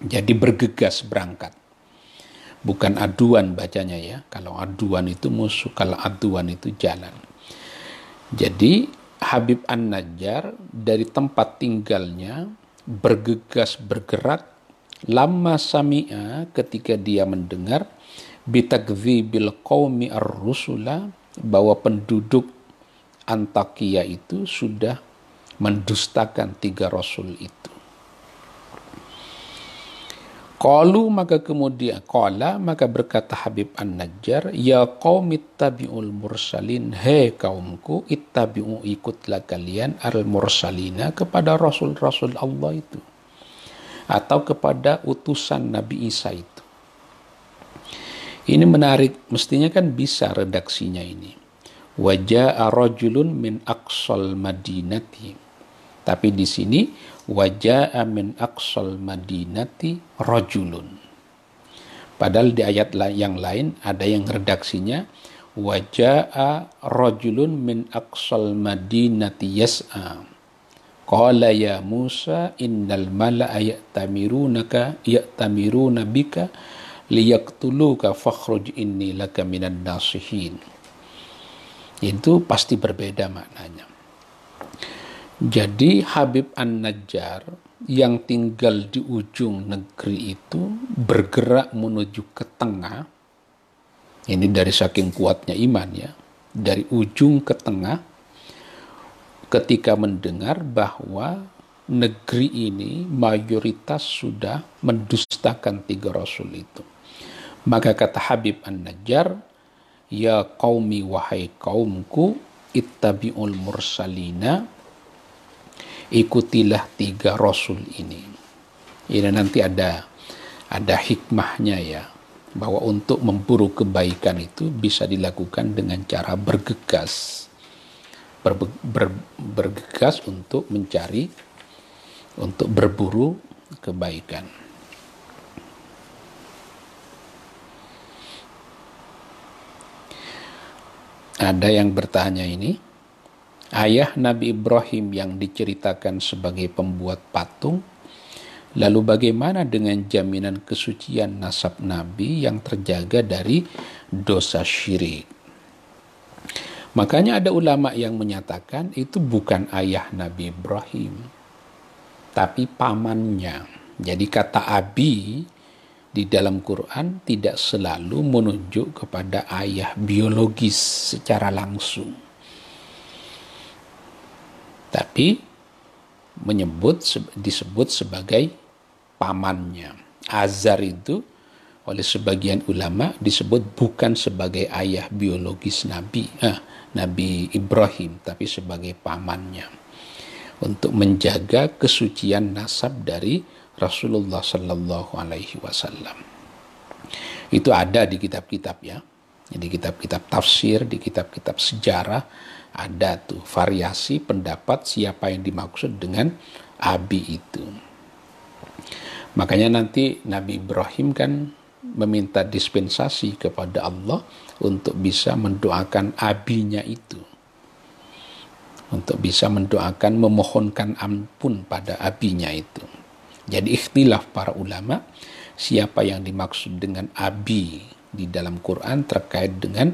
Jadi bergegas berangkat. Bukan aduan bacanya ya. Kalau aduan itu musuh, kalau aduan itu jalan. Jadi Habib An-Najjar dari tempat tinggalnya bergegas bergerak lama sami'a ketika dia mendengar bitakdzibil qaumi ar-rusula bahwa penduduk Antakia itu sudah mendustakan tiga rasul itu. Qalu maka kemudian qala maka berkata Habib An-Najjar ya qaum ittabi'ul mursalin he kaumku ittabi'u ikutlah kalian al mursalina kepada rasul-rasul Allah itu atau kepada utusan Nabi Isa itu. Ini menarik, mestinya kan bisa redaksinya ini. Wajah rajulun min aqsal madinati. Tapi di sini wajah min aqsal madinati rajulun. Padahal di ayat yang lain ada yang redaksinya wajaa rajulun min aqsal madinati yas'a. Qala ya Musa innal mala'a ya'tamirunaka ya'tamiruna bika liyaqtuluka fakhruj inni laka minan nasihin. Itu pasti berbeda maknanya. Jadi Habib An-Najjar yang tinggal di ujung negeri itu bergerak menuju ke tengah. Ini dari saking kuatnya iman ya. Dari ujung ke tengah ketika mendengar bahwa negeri ini mayoritas sudah mendustakan tiga rasul itu. Maka kata Habib An-Najjar, Ya qaumi wahai kaumku, ittabi'ul mursalina, ikutilah tiga rasul ini. Ini nanti ada ada hikmahnya ya bahwa untuk memburu kebaikan itu bisa dilakukan dengan cara bergegas ber, ber, bergegas untuk mencari untuk berburu kebaikan. Ada yang bertanya ini, ayah Nabi Ibrahim yang diceritakan sebagai pembuat patung, lalu bagaimana dengan jaminan kesucian nasab Nabi yang terjaga dari dosa syirik? Makanya ada ulama yang menyatakan itu bukan ayah Nabi Ibrahim, tapi pamannya. Jadi kata abi di dalam Quran tidak selalu menunjuk kepada ayah biologis secara langsung tapi menyebut disebut sebagai pamannya. Azar itu oleh sebagian ulama disebut bukan sebagai ayah biologis Nabi, eh, Nabi Ibrahim, tapi sebagai pamannya untuk menjaga kesucian nasab dari Rasulullah Sallallahu Alaihi Wasallam. Itu ada di kitab-kitab ya, di kitab-kitab tafsir, di kitab-kitab sejarah ada tuh variasi pendapat siapa yang dimaksud dengan abi itu. Makanya nanti Nabi Ibrahim kan meminta dispensasi kepada Allah untuk bisa mendoakan abinya itu. Untuk bisa mendoakan memohonkan ampun pada abinya itu. Jadi ikhtilaf para ulama siapa yang dimaksud dengan abi di dalam Quran terkait dengan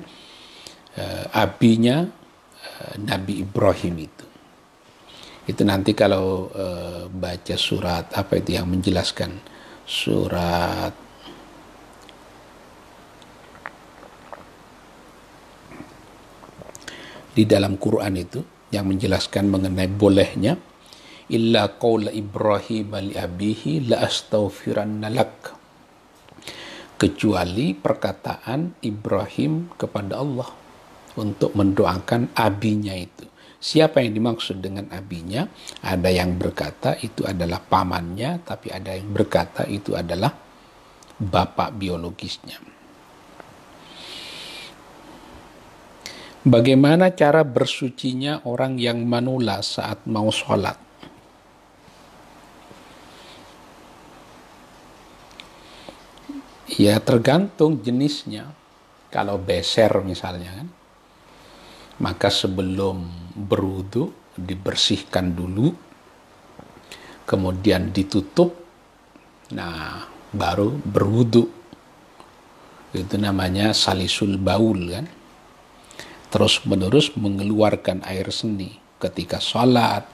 uh, abinya Nabi Ibrahim itu. Itu nanti kalau uh, baca surat apa itu yang menjelaskan surat di dalam Quran itu yang menjelaskan mengenai bolehnya illa qaula Ibrahim li abihi la astaghfiranna lak kecuali perkataan Ibrahim kepada Allah untuk mendoakan abinya itu. Siapa yang dimaksud dengan abinya? Ada yang berkata itu adalah pamannya, tapi ada yang berkata itu adalah bapak biologisnya. Bagaimana cara bersucinya orang yang manula saat mau sholat? Ya tergantung jenisnya. Kalau beser misalnya kan, maka sebelum berwudu dibersihkan dulu kemudian ditutup, nah baru berwudu. Itu namanya salisul baul kan. Terus menerus mengeluarkan air seni ketika sholat,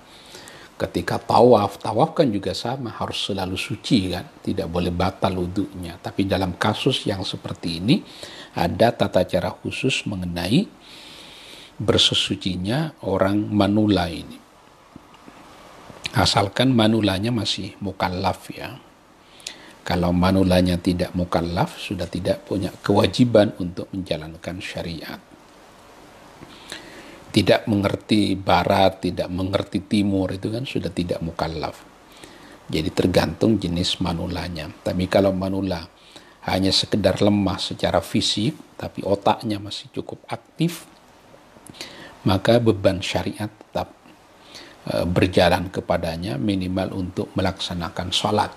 ketika tawaf. Tawaf kan juga sama, harus selalu suci kan. Tidak boleh batal wudhunya. Tapi dalam kasus yang seperti ini, ada tata cara khusus mengenai bersesucinya orang manula ini. Asalkan manulanya masih mukallaf ya. Kalau manulanya tidak mukallaf, sudah tidak punya kewajiban untuk menjalankan syariat. Tidak mengerti barat, tidak mengerti timur, itu kan sudah tidak mukallaf. Jadi tergantung jenis manulanya. Tapi kalau manula hanya sekedar lemah secara fisik, tapi otaknya masih cukup aktif, maka beban syariat tetap e, berjalan kepadanya minimal untuk melaksanakan sholat.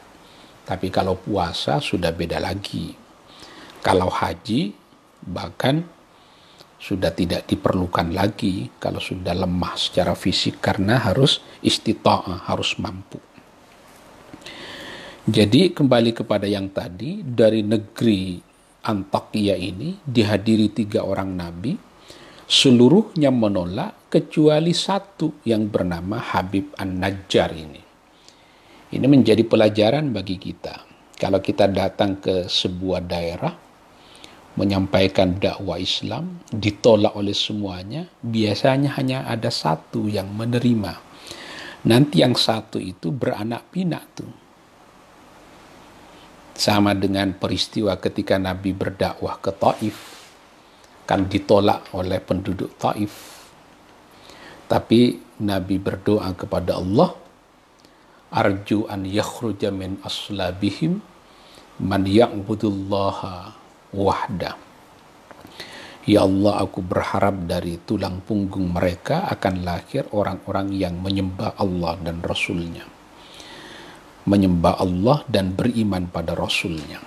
Tapi kalau puasa sudah beda lagi. Kalau haji bahkan sudah tidak diperlukan lagi kalau sudah lemah secara fisik karena harus istita'ah, harus mampu. Jadi kembali kepada yang tadi dari negeri Antakya ini dihadiri tiga orang nabi seluruhnya menolak kecuali satu yang bernama Habib An-Najjar ini. Ini menjadi pelajaran bagi kita. Kalau kita datang ke sebuah daerah, menyampaikan dakwah Islam, ditolak oleh semuanya, biasanya hanya ada satu yang menerima. Nanti yang satu itu beranak pinak tuh. Sama dengan peristiwa ketika Nabi berdakwah ke Taif, akan ditolak oleh penduduk Taif. Tapi Nabi berdoa kepada Allah, arju an yakhruja min aslabihim man ya'budullaha wahda. Ya Allah, aku berharap dari tulang punggung mereka akan lahir orang-orang yang menyembah Allah dan Rasulnya. Menyembah Allah dan beriman pada Rasulnya.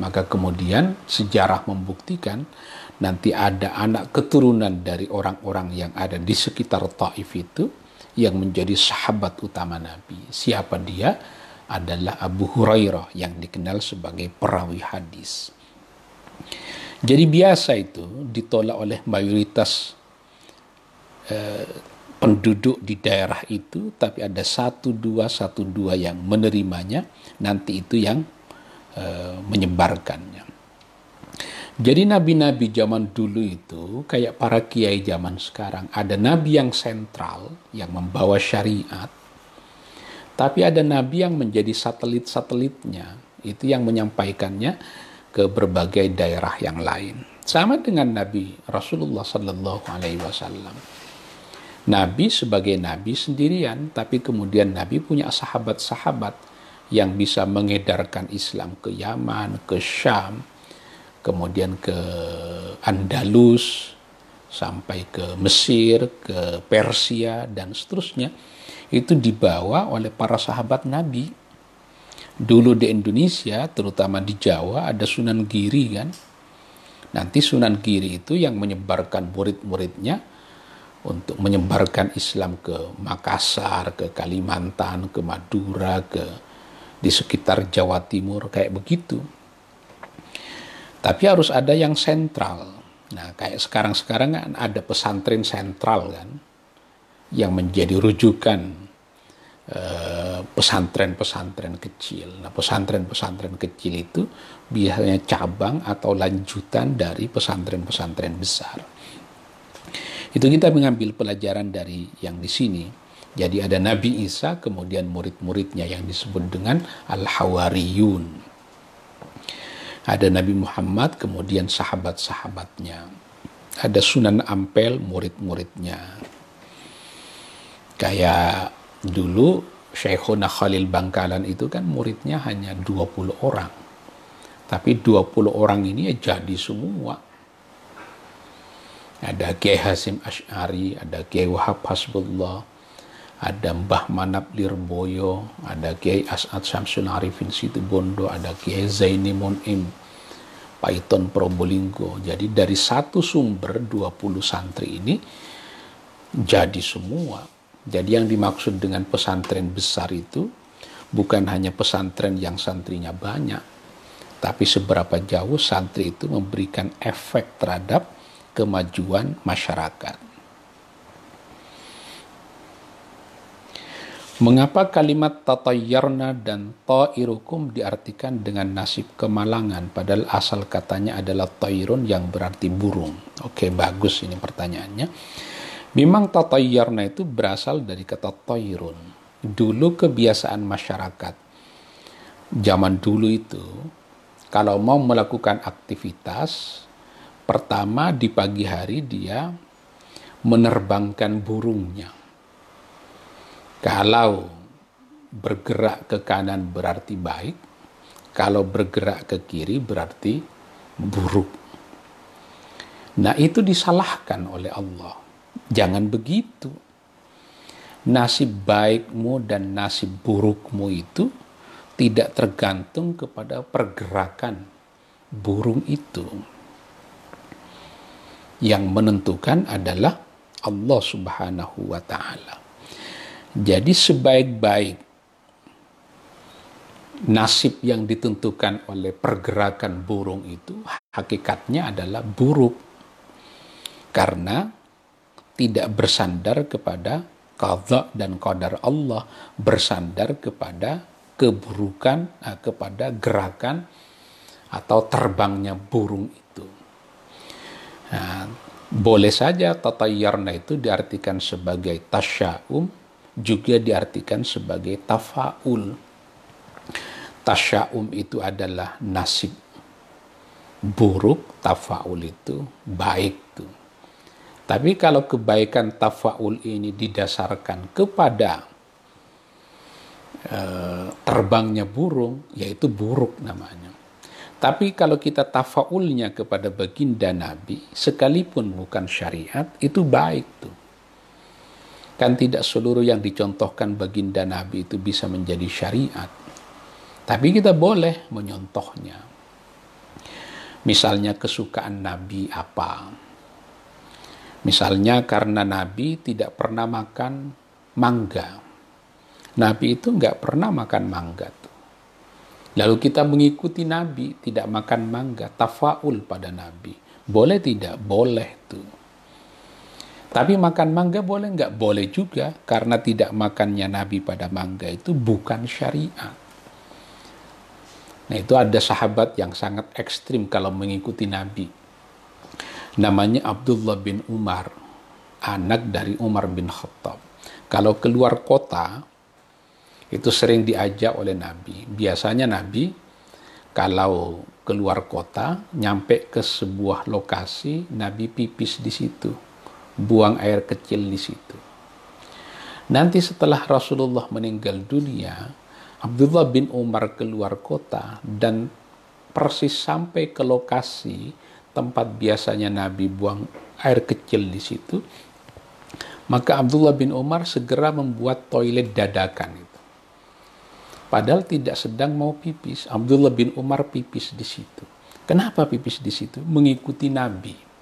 Maka kemudian sejarah membuktikan nanti ada anak keturunan dari orang-orang yang ada di sekitar Taif itu yang menjadi sahabat utama Nabi. Siapa dia? Adalah Abu Hurairah yang dikenal sebagai perawi hadis. Jadi biasa itu ditolak oleh mayoritas eh, penduduk di daerah itu, tapi ada satu dua satu dua yang menerimanya, nanti itu yang eh, menyebarkannya. Jadi nabi-nabi zaman dulu itu kayak para kiai zaman sekarang. Ada nabi yang sentral yang membawa syariat. Tapi ada nabi yang menjadi satelit-satelitnya. Itu yang menyampaikannya ke berbagai daerah yang lain. Sama dengan Nabi Rasulullah Sallallahu Alaihi Wasallam. Nabi sebagai nabi sendirian, tapi kemudian Nabi punya sahabat-sahabat yang bisa mengedarkan Islam ke Yaman, ke Syam, kemudian ke Andalus, sampai ke Mesir, ke Persia, dan seterusnya, itu dibawa oleh para sahabat Nabi. Dulu di Indonesia, terutama di Jawa, ada Sunan Giri kan. Nanti Sunan Giri itu yang menyebarkan murid-muridnya untuk menyebarkan Islam ke Makassar, ke Kalimantan, ke Madura, ke di sekitar Jawa Timur kayak begitu. Tapi harus ada yang sentral. Nah, kayak sekarang-sekarang kan ada pesantren sentral kan, yang menjadi rujukan pesantren-pesantren kecil. Nah, pesantren-pesantren kecil itu biasanya cabang atau lanjutan dari pesantren-pesantren besar. Itu kita mengambil pelajaran dari yang di sini. Jadi ada Nabi Isa, kemudian murid-muridnya yang disebut dengan Al-Hawariyun ada Nabi Muhammad, kemudian sahabat-sahabatnya. Ada Sunan Ampel, murid-muridnya. Kayak dulu Syekhuna Khalil Bangkalan itu kan muridnya hanya 20 orang. Tapi 20 orang ini ya jadi semua. Ada Kiai Hasim Ash'ari, ada Kiai Wahab Hasbullah, ada Mbah Manap Lirboyo, ada Kiai As'ad Syamsul Arifin Bondo, ada Kiai Zaini Munim, Paiton Probolinggo. Jadi dari satu sumber 20 santri ini jadi semua. Jadi yang dimaksud dengan pesantren besar itu bukan hanya pesantren yang santrinya banyak, tapi seberapa jauh santri itu memberikan efek terhadap kemajuan masyarakat. Mengapa kalimat tatayyarna dan ta'irukum diartikan dengan nasib kemalangan padahal asal katanya adalah ta'irun yang berarti burung. Oke, bagus ini pertanyaannya. Memang tatayyarna itu berasal dari kata ta'irun. Dulu kebiasaan masyarakat zaman dulu itu kalau mau melakukan aktivitas pertama di pagi hari dia menerbangkan burungnya kalau bergerak ke kanan berarti baik, kalau bergerak ke kiri berarti buruk. Nah, itu disalahkan oleh Allah. Jangan begitu. Nasib baikmu dan nasib burukmu itu tidak tergantung kepada pergerakan burung itu. Yang menentukan adalah Allah Subhanahu wa Ta'ala. Jadi sebaik-baik nasib yang ditentukan oleh pergerakan burung itu hakikatnya adalah buruk karena tidak bersandar kepada qadha dan qadar Allah bersandar kepada keburukan eh, kepada gerakan atau terbangnya burung itu nah, boleh saja tatayyarna itu diartikan sebagai tasya'um juga diartikan sebagai tafaul. Tasya'um itu adalah nasib buruk, tafaul itu baik tuh. Tapi kalau kebaikan tafaul ini didasarkan kepada uh, terbangnya burung, yaitu buruk namanya. Tapi kalau kita tafaulnya kepada baginda Nabi, sekalipun bukan syariat, itu baik tuh. Kan tidak seluruh yang dicontohkan baginda Nabi itu bisa menjadi syariat. Tapi kita boleh menyontohnya. Misalnya kesukaan Nabi apa? Misalnya karena Nabi tidak pernah makan mangga. Nabi itu nggak pernah makan mangga tuh. Lalu kita mengikuti Nabi tidak makan mangga, tafaul pada Nabi. Boleh tidak? Boleh tuh. Tapi makan mangga boleh nggak? Boleh juga, karena tidak makannya Nabi pada mangga itu bukan syariat. Nah itu ada sahabat yang sangat ekstrim kalau mengikuti Nabi. Namanya Abdullah bin Umar, anak dari Umar bin Khattab. Kalau keluar kota, itu sering diajak oleh Nabi. Biasanya Nabi kalau keluar kota, nyampe ke sebuah lokasi, Nabi pipis di situ buang air kecil di situ. Nanti setelah Rasulullah meninggal dunia, Abdullah bin Umar keluar kota dan persis sampai ke lokasi tempat biasanya Nabi buang air kecil di situ, maka Abdullah bin Umar segera membuat toilet dadakan itu. Padahal tidak sedang mau pipis, Abdullah bin Umar pipis di situ. Kenapa pipis di situ? Mengikuti Nabi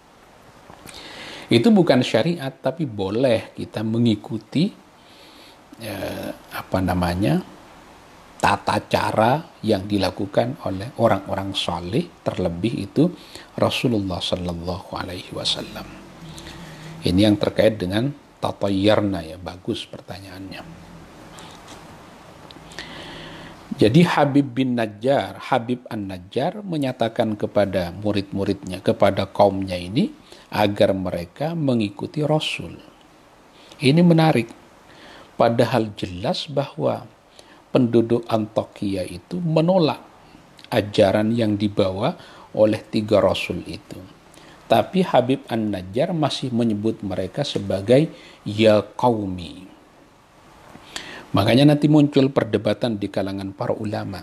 itu bukan syariat, tapi boleh kita mengikuti eh, apa namanya tata cara yang dilakukan oleh orang-orang saleh, terlebih itu Rasulullah Sallallahu Alaihi Wasallam. Ini yang terkait dengan tata yarna ya, bagus pertanyaannya. Jadi Habib bin Najjar, Habib An-Najjar menyatakan kepada murid-muridnya, kepada kaumnya ini, agar mereka mengikuti Rasul. Ini menarik, padahal jelas bahwa penduduk Antokia itu menolak ajaran yang dibawa oleh tiga Rasul itu. Tapi Habib An-Najjar masih menyebut mereka sebagai ya kaumi. Makanya nanti muncul perdebatan di kalangan para ulama.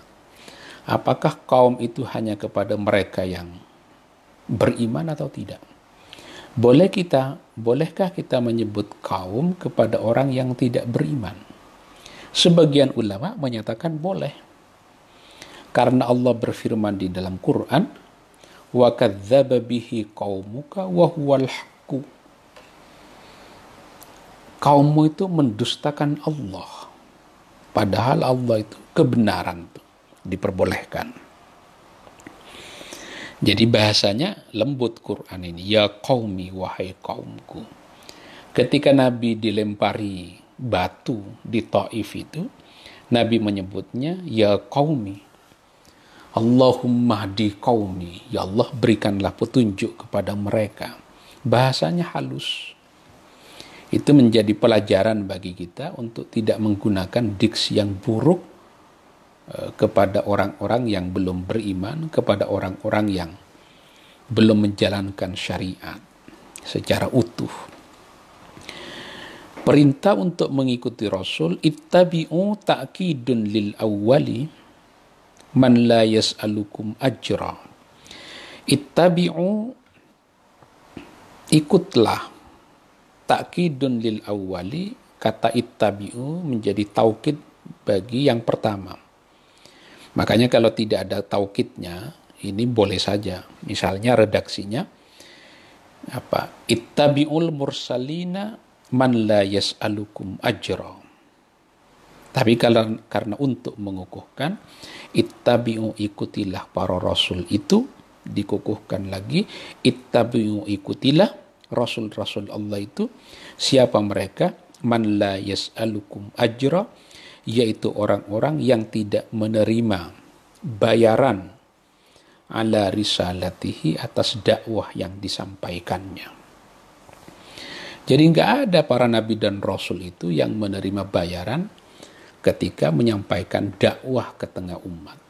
Apakah kaum itu hanya kepada mereka yang beriman atau tidak? Boleh kita, bolehkah kita menyebut kaum kepada orang yang tidak beriman? Sebagian ulama menyatakan boleh. Karena Allah berfirman di dalam Quran, "Wa kadzdzaba bihi qaumuka wa huwal haqqu." Kaummu itu mendustakan Allah. Padahal Allah itu kebenaran itu diperbolehkan. Jadi bahasanya lembut Quran ini. Ya qaumi wahai kaumku. Ketika Nabi dilempari batu di Taif itu, Nabi menyebutnya ya qaumi. Allahumma di qaumi. Ya Allah berikanlah petunjuk kepada mereka. Bahasanya halus. Itu menjadi pelajaran bagi kita untuk tidak menggunakan diksi yang buruk eh, kepada orang-orang yang belum beriman, kepada orang-orang yang belum menjalankan syariat secara utuh. Perintah untuk mengikuti Rasul ittabi'u ta'kidun lil awwali man la yas'alukum ajra. Ittabi'u ikutlah takkidun lil awwali kata ittabi'u menjadi taukid bagi yang pertama. Makanya kalau tidak ada taukidnya, ini boleh saja. Misalnya redaksinya apa? Ittabi'ul mursalina man la yas'alukum ajra. Tapi kalau karena untuk mengukuhkan ittabi'u ikutilah para rasul itu dikukuhkan lagi ittabi'u ikutilah rasul-rasul Allah itu siapa mereka man la yas'alukum ajra yaitu orang-orang yang tidak menerima bayaran ala risalatihi atas dakwah yang disampaikannya. Jadi nggak ada para nabi dan rasul itu yang menerima bayaran ketika menyampaikan dakwah ke tengah umat.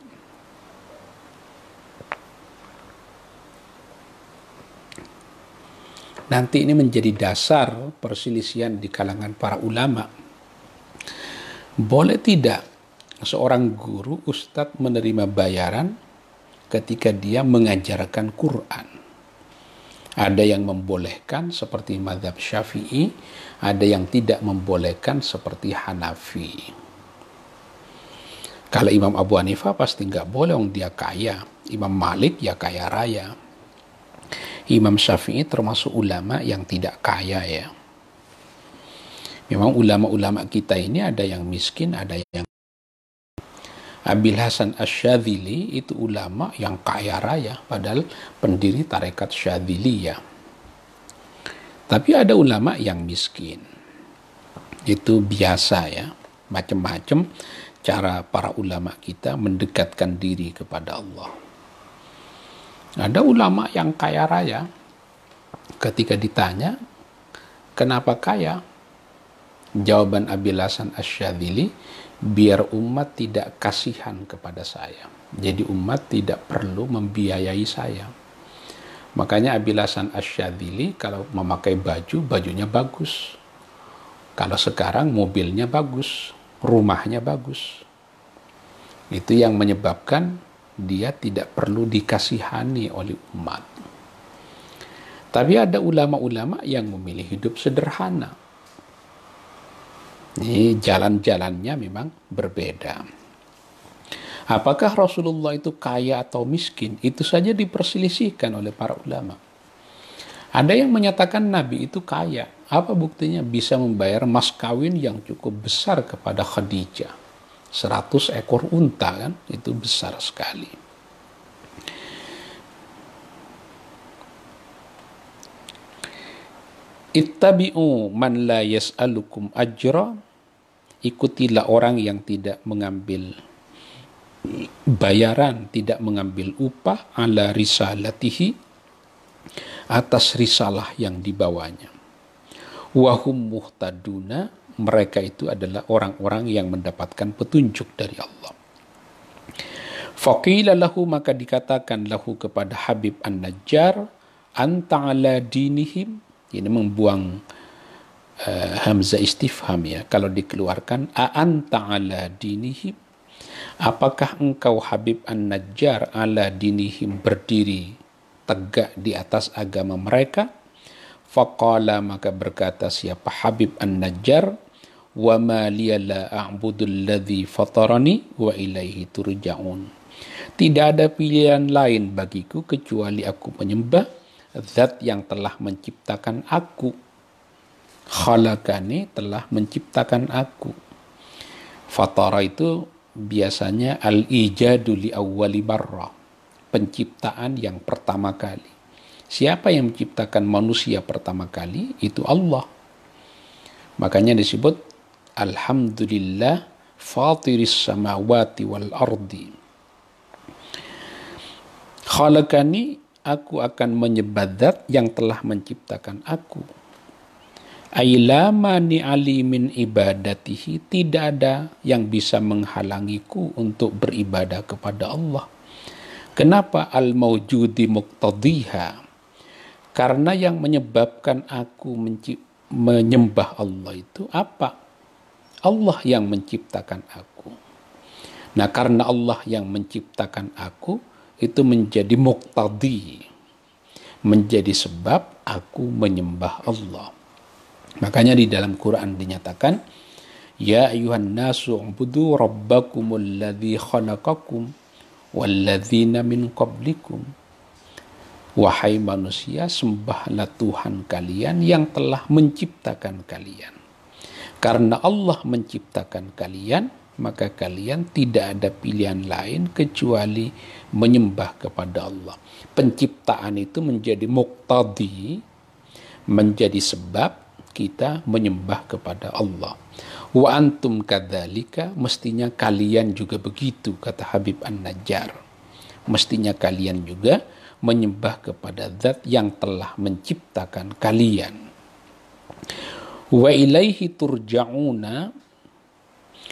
nanti ini menjadi dasar perselisihan di kalangan para ulama. Boleh tidak seorang guru ustadz menerima bayaran ketika dia mengajarkan Quran? Ada yang membolehkan seperti madhab syafi'i, ada yang tidak membolehkan seperti Hanafi. Kalau Imam Abu Hanifah pasti nggak boleh, dia kaya. Imam Malik ya kaya raya. Imam Syafi'i termasuk ulama yang tidak kaya ya. Memang ulama-ulama kita ini ada yang miskin, ada yang Abil Hasan Asyadzili itu ulama yang kaya raya, padahal pendiri tarekat ya. Tapi ada ulama yang miskin. Itu biasa ya, macam-macam cara para ulama kita mendekatkan diri kepada Allah. Ada ulama yang kaya raya, ketika ditanya, kenapa kaya? Jawaban Abil Hasan Asyadili, biar umat tidak kasihan kepada saya. Jadi umat tidak perlu membiayai saya. Makanya Abil Hasan Asyadili kalau memakai baju, bajunya bagus. Kalau sekarang mobilnya bagus, rumahnya bagus. Itu yang menyebabkan dia tidak perlu dikasihani oleh umat. Tapi ada ulama-ulama yang memilih hidup sederhana. Ini jalan-jalannya memang berbeda. Apakah Rasulullah itu kaya atau miskin? Itu saja diperselisihkan oleh para ulama. Ada yang menyatakan Nabi itu kaya. Apa buktinya bisa membayar mas kawin yang cukup besar kepada Khadijah? 100 ekor unta kan itu besar sekali ittabi'u man la yas'alukum ajra ikutilah orang yang tidak mengambil bayaran tidak mengambil upah ala risalatihi atas risalah yang dibawanya wahum muhtaduna mereka itu adalah orang-orang yang mendapatkan petunjuk dari Allah. Faqila lahu maka dikatakan lahu kepada Habib An-Najjar anta ala dinihim ini membuang uh, hamzah istifham ya kalau dikeluarkan a anta ala dinihim apakah engkau Habib An-Najjar ala dinihim berdiri tegak di atas agama mereka Faqala maka berkata siapa Habib An-Najjar wa ma liya la a'budu alladhi fatarani wa ilaihi turja'un. Tidak ada pilihan lain bagiku kecuali aku menyembah zat yang telah menciptakan aku. Khalaqani telah menciptakan aku. Fatara itu biasanya al-ijadu li awwali barra, penciptaan yang pertama kali. Siapa yang menciptakan manusia pertama kali? Itu Allah. Makanya disebut Alhamdulillah fatiris samawati wal ardi. Khalaqani aku akan menyebadat yang telah menciptakan aku. Ailama ali min ibadatihi tidak ada yang bisa menghalangiku untuk beribadah kepada Allah. Kenapa al-mawjudi muqtadiha? Karena yang menyebabkan aku menyembah Allah itu apa? Allah yang menciptakan aku. Nah, karena Allah yang menciptakan aku, itu menjadi muqtadi menjadi sebab aku menyembah Allah makanya di dalam Quran dinyatakan ya ayuhan nasu ubudu rabbakumul ladzi khalaqakum walladzina min qablikum wahai manusia sembahlah Tuhan kalian yang telah menciptakan kalian karena Allah menciptakan kalian maka kalian tidak ada pilihan lain kecuali menyembah kepada Allah. Penciptaan itu menjadi muqtadi, menjadi sebab kita menyembah kepada Allah. Wa antum kadzalika mestinya kalian juga begitu kata Habib An-Najjar. Mestinya kalian juga menyembah kepada zat yang telah menciptakan kalian. Wa ilaihi turja'una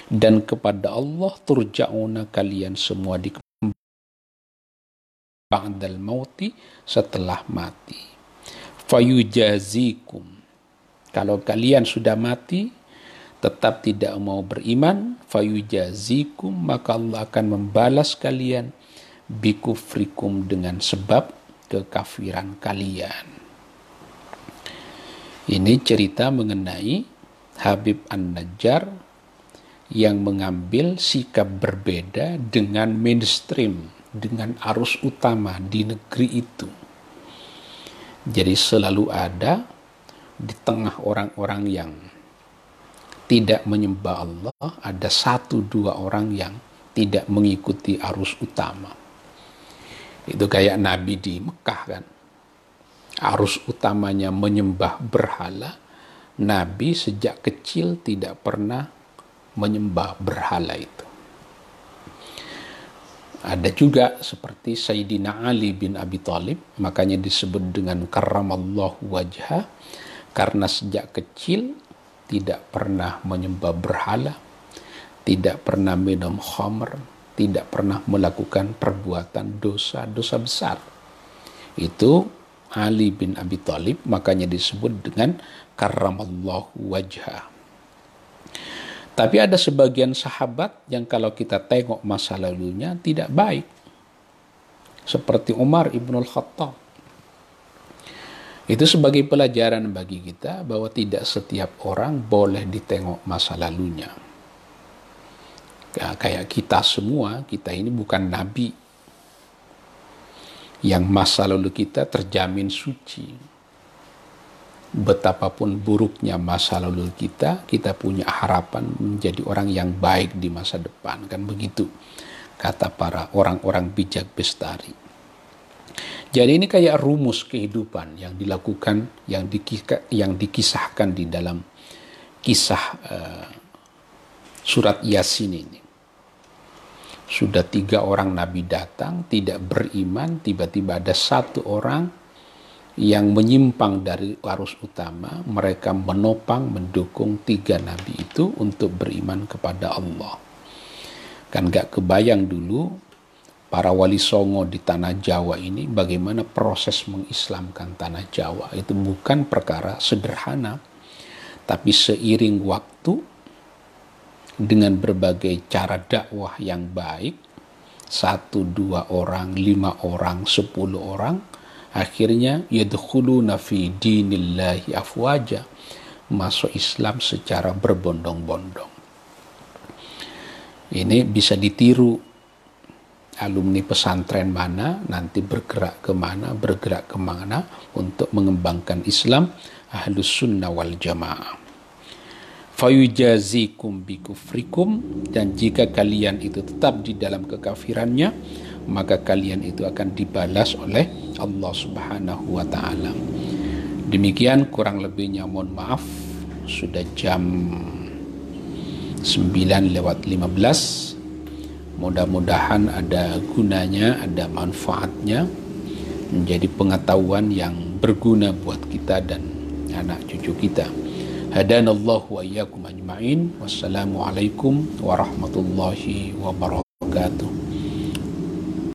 dan kepada Allah turja'una kalian semua di ba'dal mauti setelah mati fayujazikum kalau kalian sudah mati tetap tidak mau beriman fayujazikum maka Allah akan membalas kalian bikufrikum dengan sebab kekafiran kalian ini cerita mengenai Habib An-Najjar yang mengambil sikap berbeda dengan mainstream, dengan arus utama di negeri itu. Jadi selalu ada di tengah orang-orang yang tidak menyembah Allah, ada satu dua orang yang tidak mengikuti arus utama. Itu kayak Nabi di Mekah kan. Arus utamanya menyembah berhala. Nabi sejak kecil tidak pernah menyembah berhala itu. Ada juga seperti Sayyidina Ali bin Abi Thalib, makanya disebut dengan karamallahu wajah, karena sejak kecil tidak pernah menyembah berhala, tidak pernah minum khamr, tidak pernah melakukan perbuatan dosa-dosa besar. Itu Ali bin Abi Thalib, makanya disebut dengan karamallahu wajah. Tapi ada sebagian sahabat yang kalau kita tengok masa lalunya tidak baik. Seperti Umar ibnul Khattab. Itu sebagai pelajaran bagi kita bahwa tidak setiap orang boleh ditengok masa lalunya. kayak kita semua, kita ini bukan nabi yang masa lalu kita terjamin suci betapapun buruknya masa lalu kita, kita punya harapan menjadi orang yang baik di masa depan. Kan begitu kata para orang-orang bijak bestari. Jadi ini kayak rumus kehidupan yang dilakukan, yang, dikisah, yang dikisahkan di dalam kisah uh, surat Yasin ini. Sudah tiga orang nabi datang, tidak beriman, tiba-tiba ada satu orang yang menyimpang dari arus utama, mereka menopang, mendukung tiga nabi itu untuk beriman kepada Allah. Kan gak kebayang dulu para wali songo di tanah Jawa ini bagaimana proses mengislamkan tanah Jawa. Itu bukan perkara sederhana, tapi seiring waktu dengan berbagai cara dakwah yang baik, satu, dua orang, lima orang, sepuluh orang, akhirnya yadkhuluna fi dinillahi afwaja masuk Islam secara berbondong-bondong ini bisa ditiru alumni pesantren mana nanti bergerak ke mana bergerak ke mana untuk mengembangkan Islam ahlus sunnah wal jamaah. Fayujazikum bikufrikum dan jika kalian itu tetap di dalam kekafirannya maka kalian itu akan dibalas oleh Allah Subhanahu wa taala. Demikian kurang lebihnya mohon maaf. Sudah jam 9 lewat 15 mudah-mudahan ada gunanya ada manfaatnya menjadi pengetahuan yang berguna buat kita dan anak cucu kita. Hadanallahu wa iyyakum ajma'in. Wassalamu alaikum warahmatullahi wabarakatuh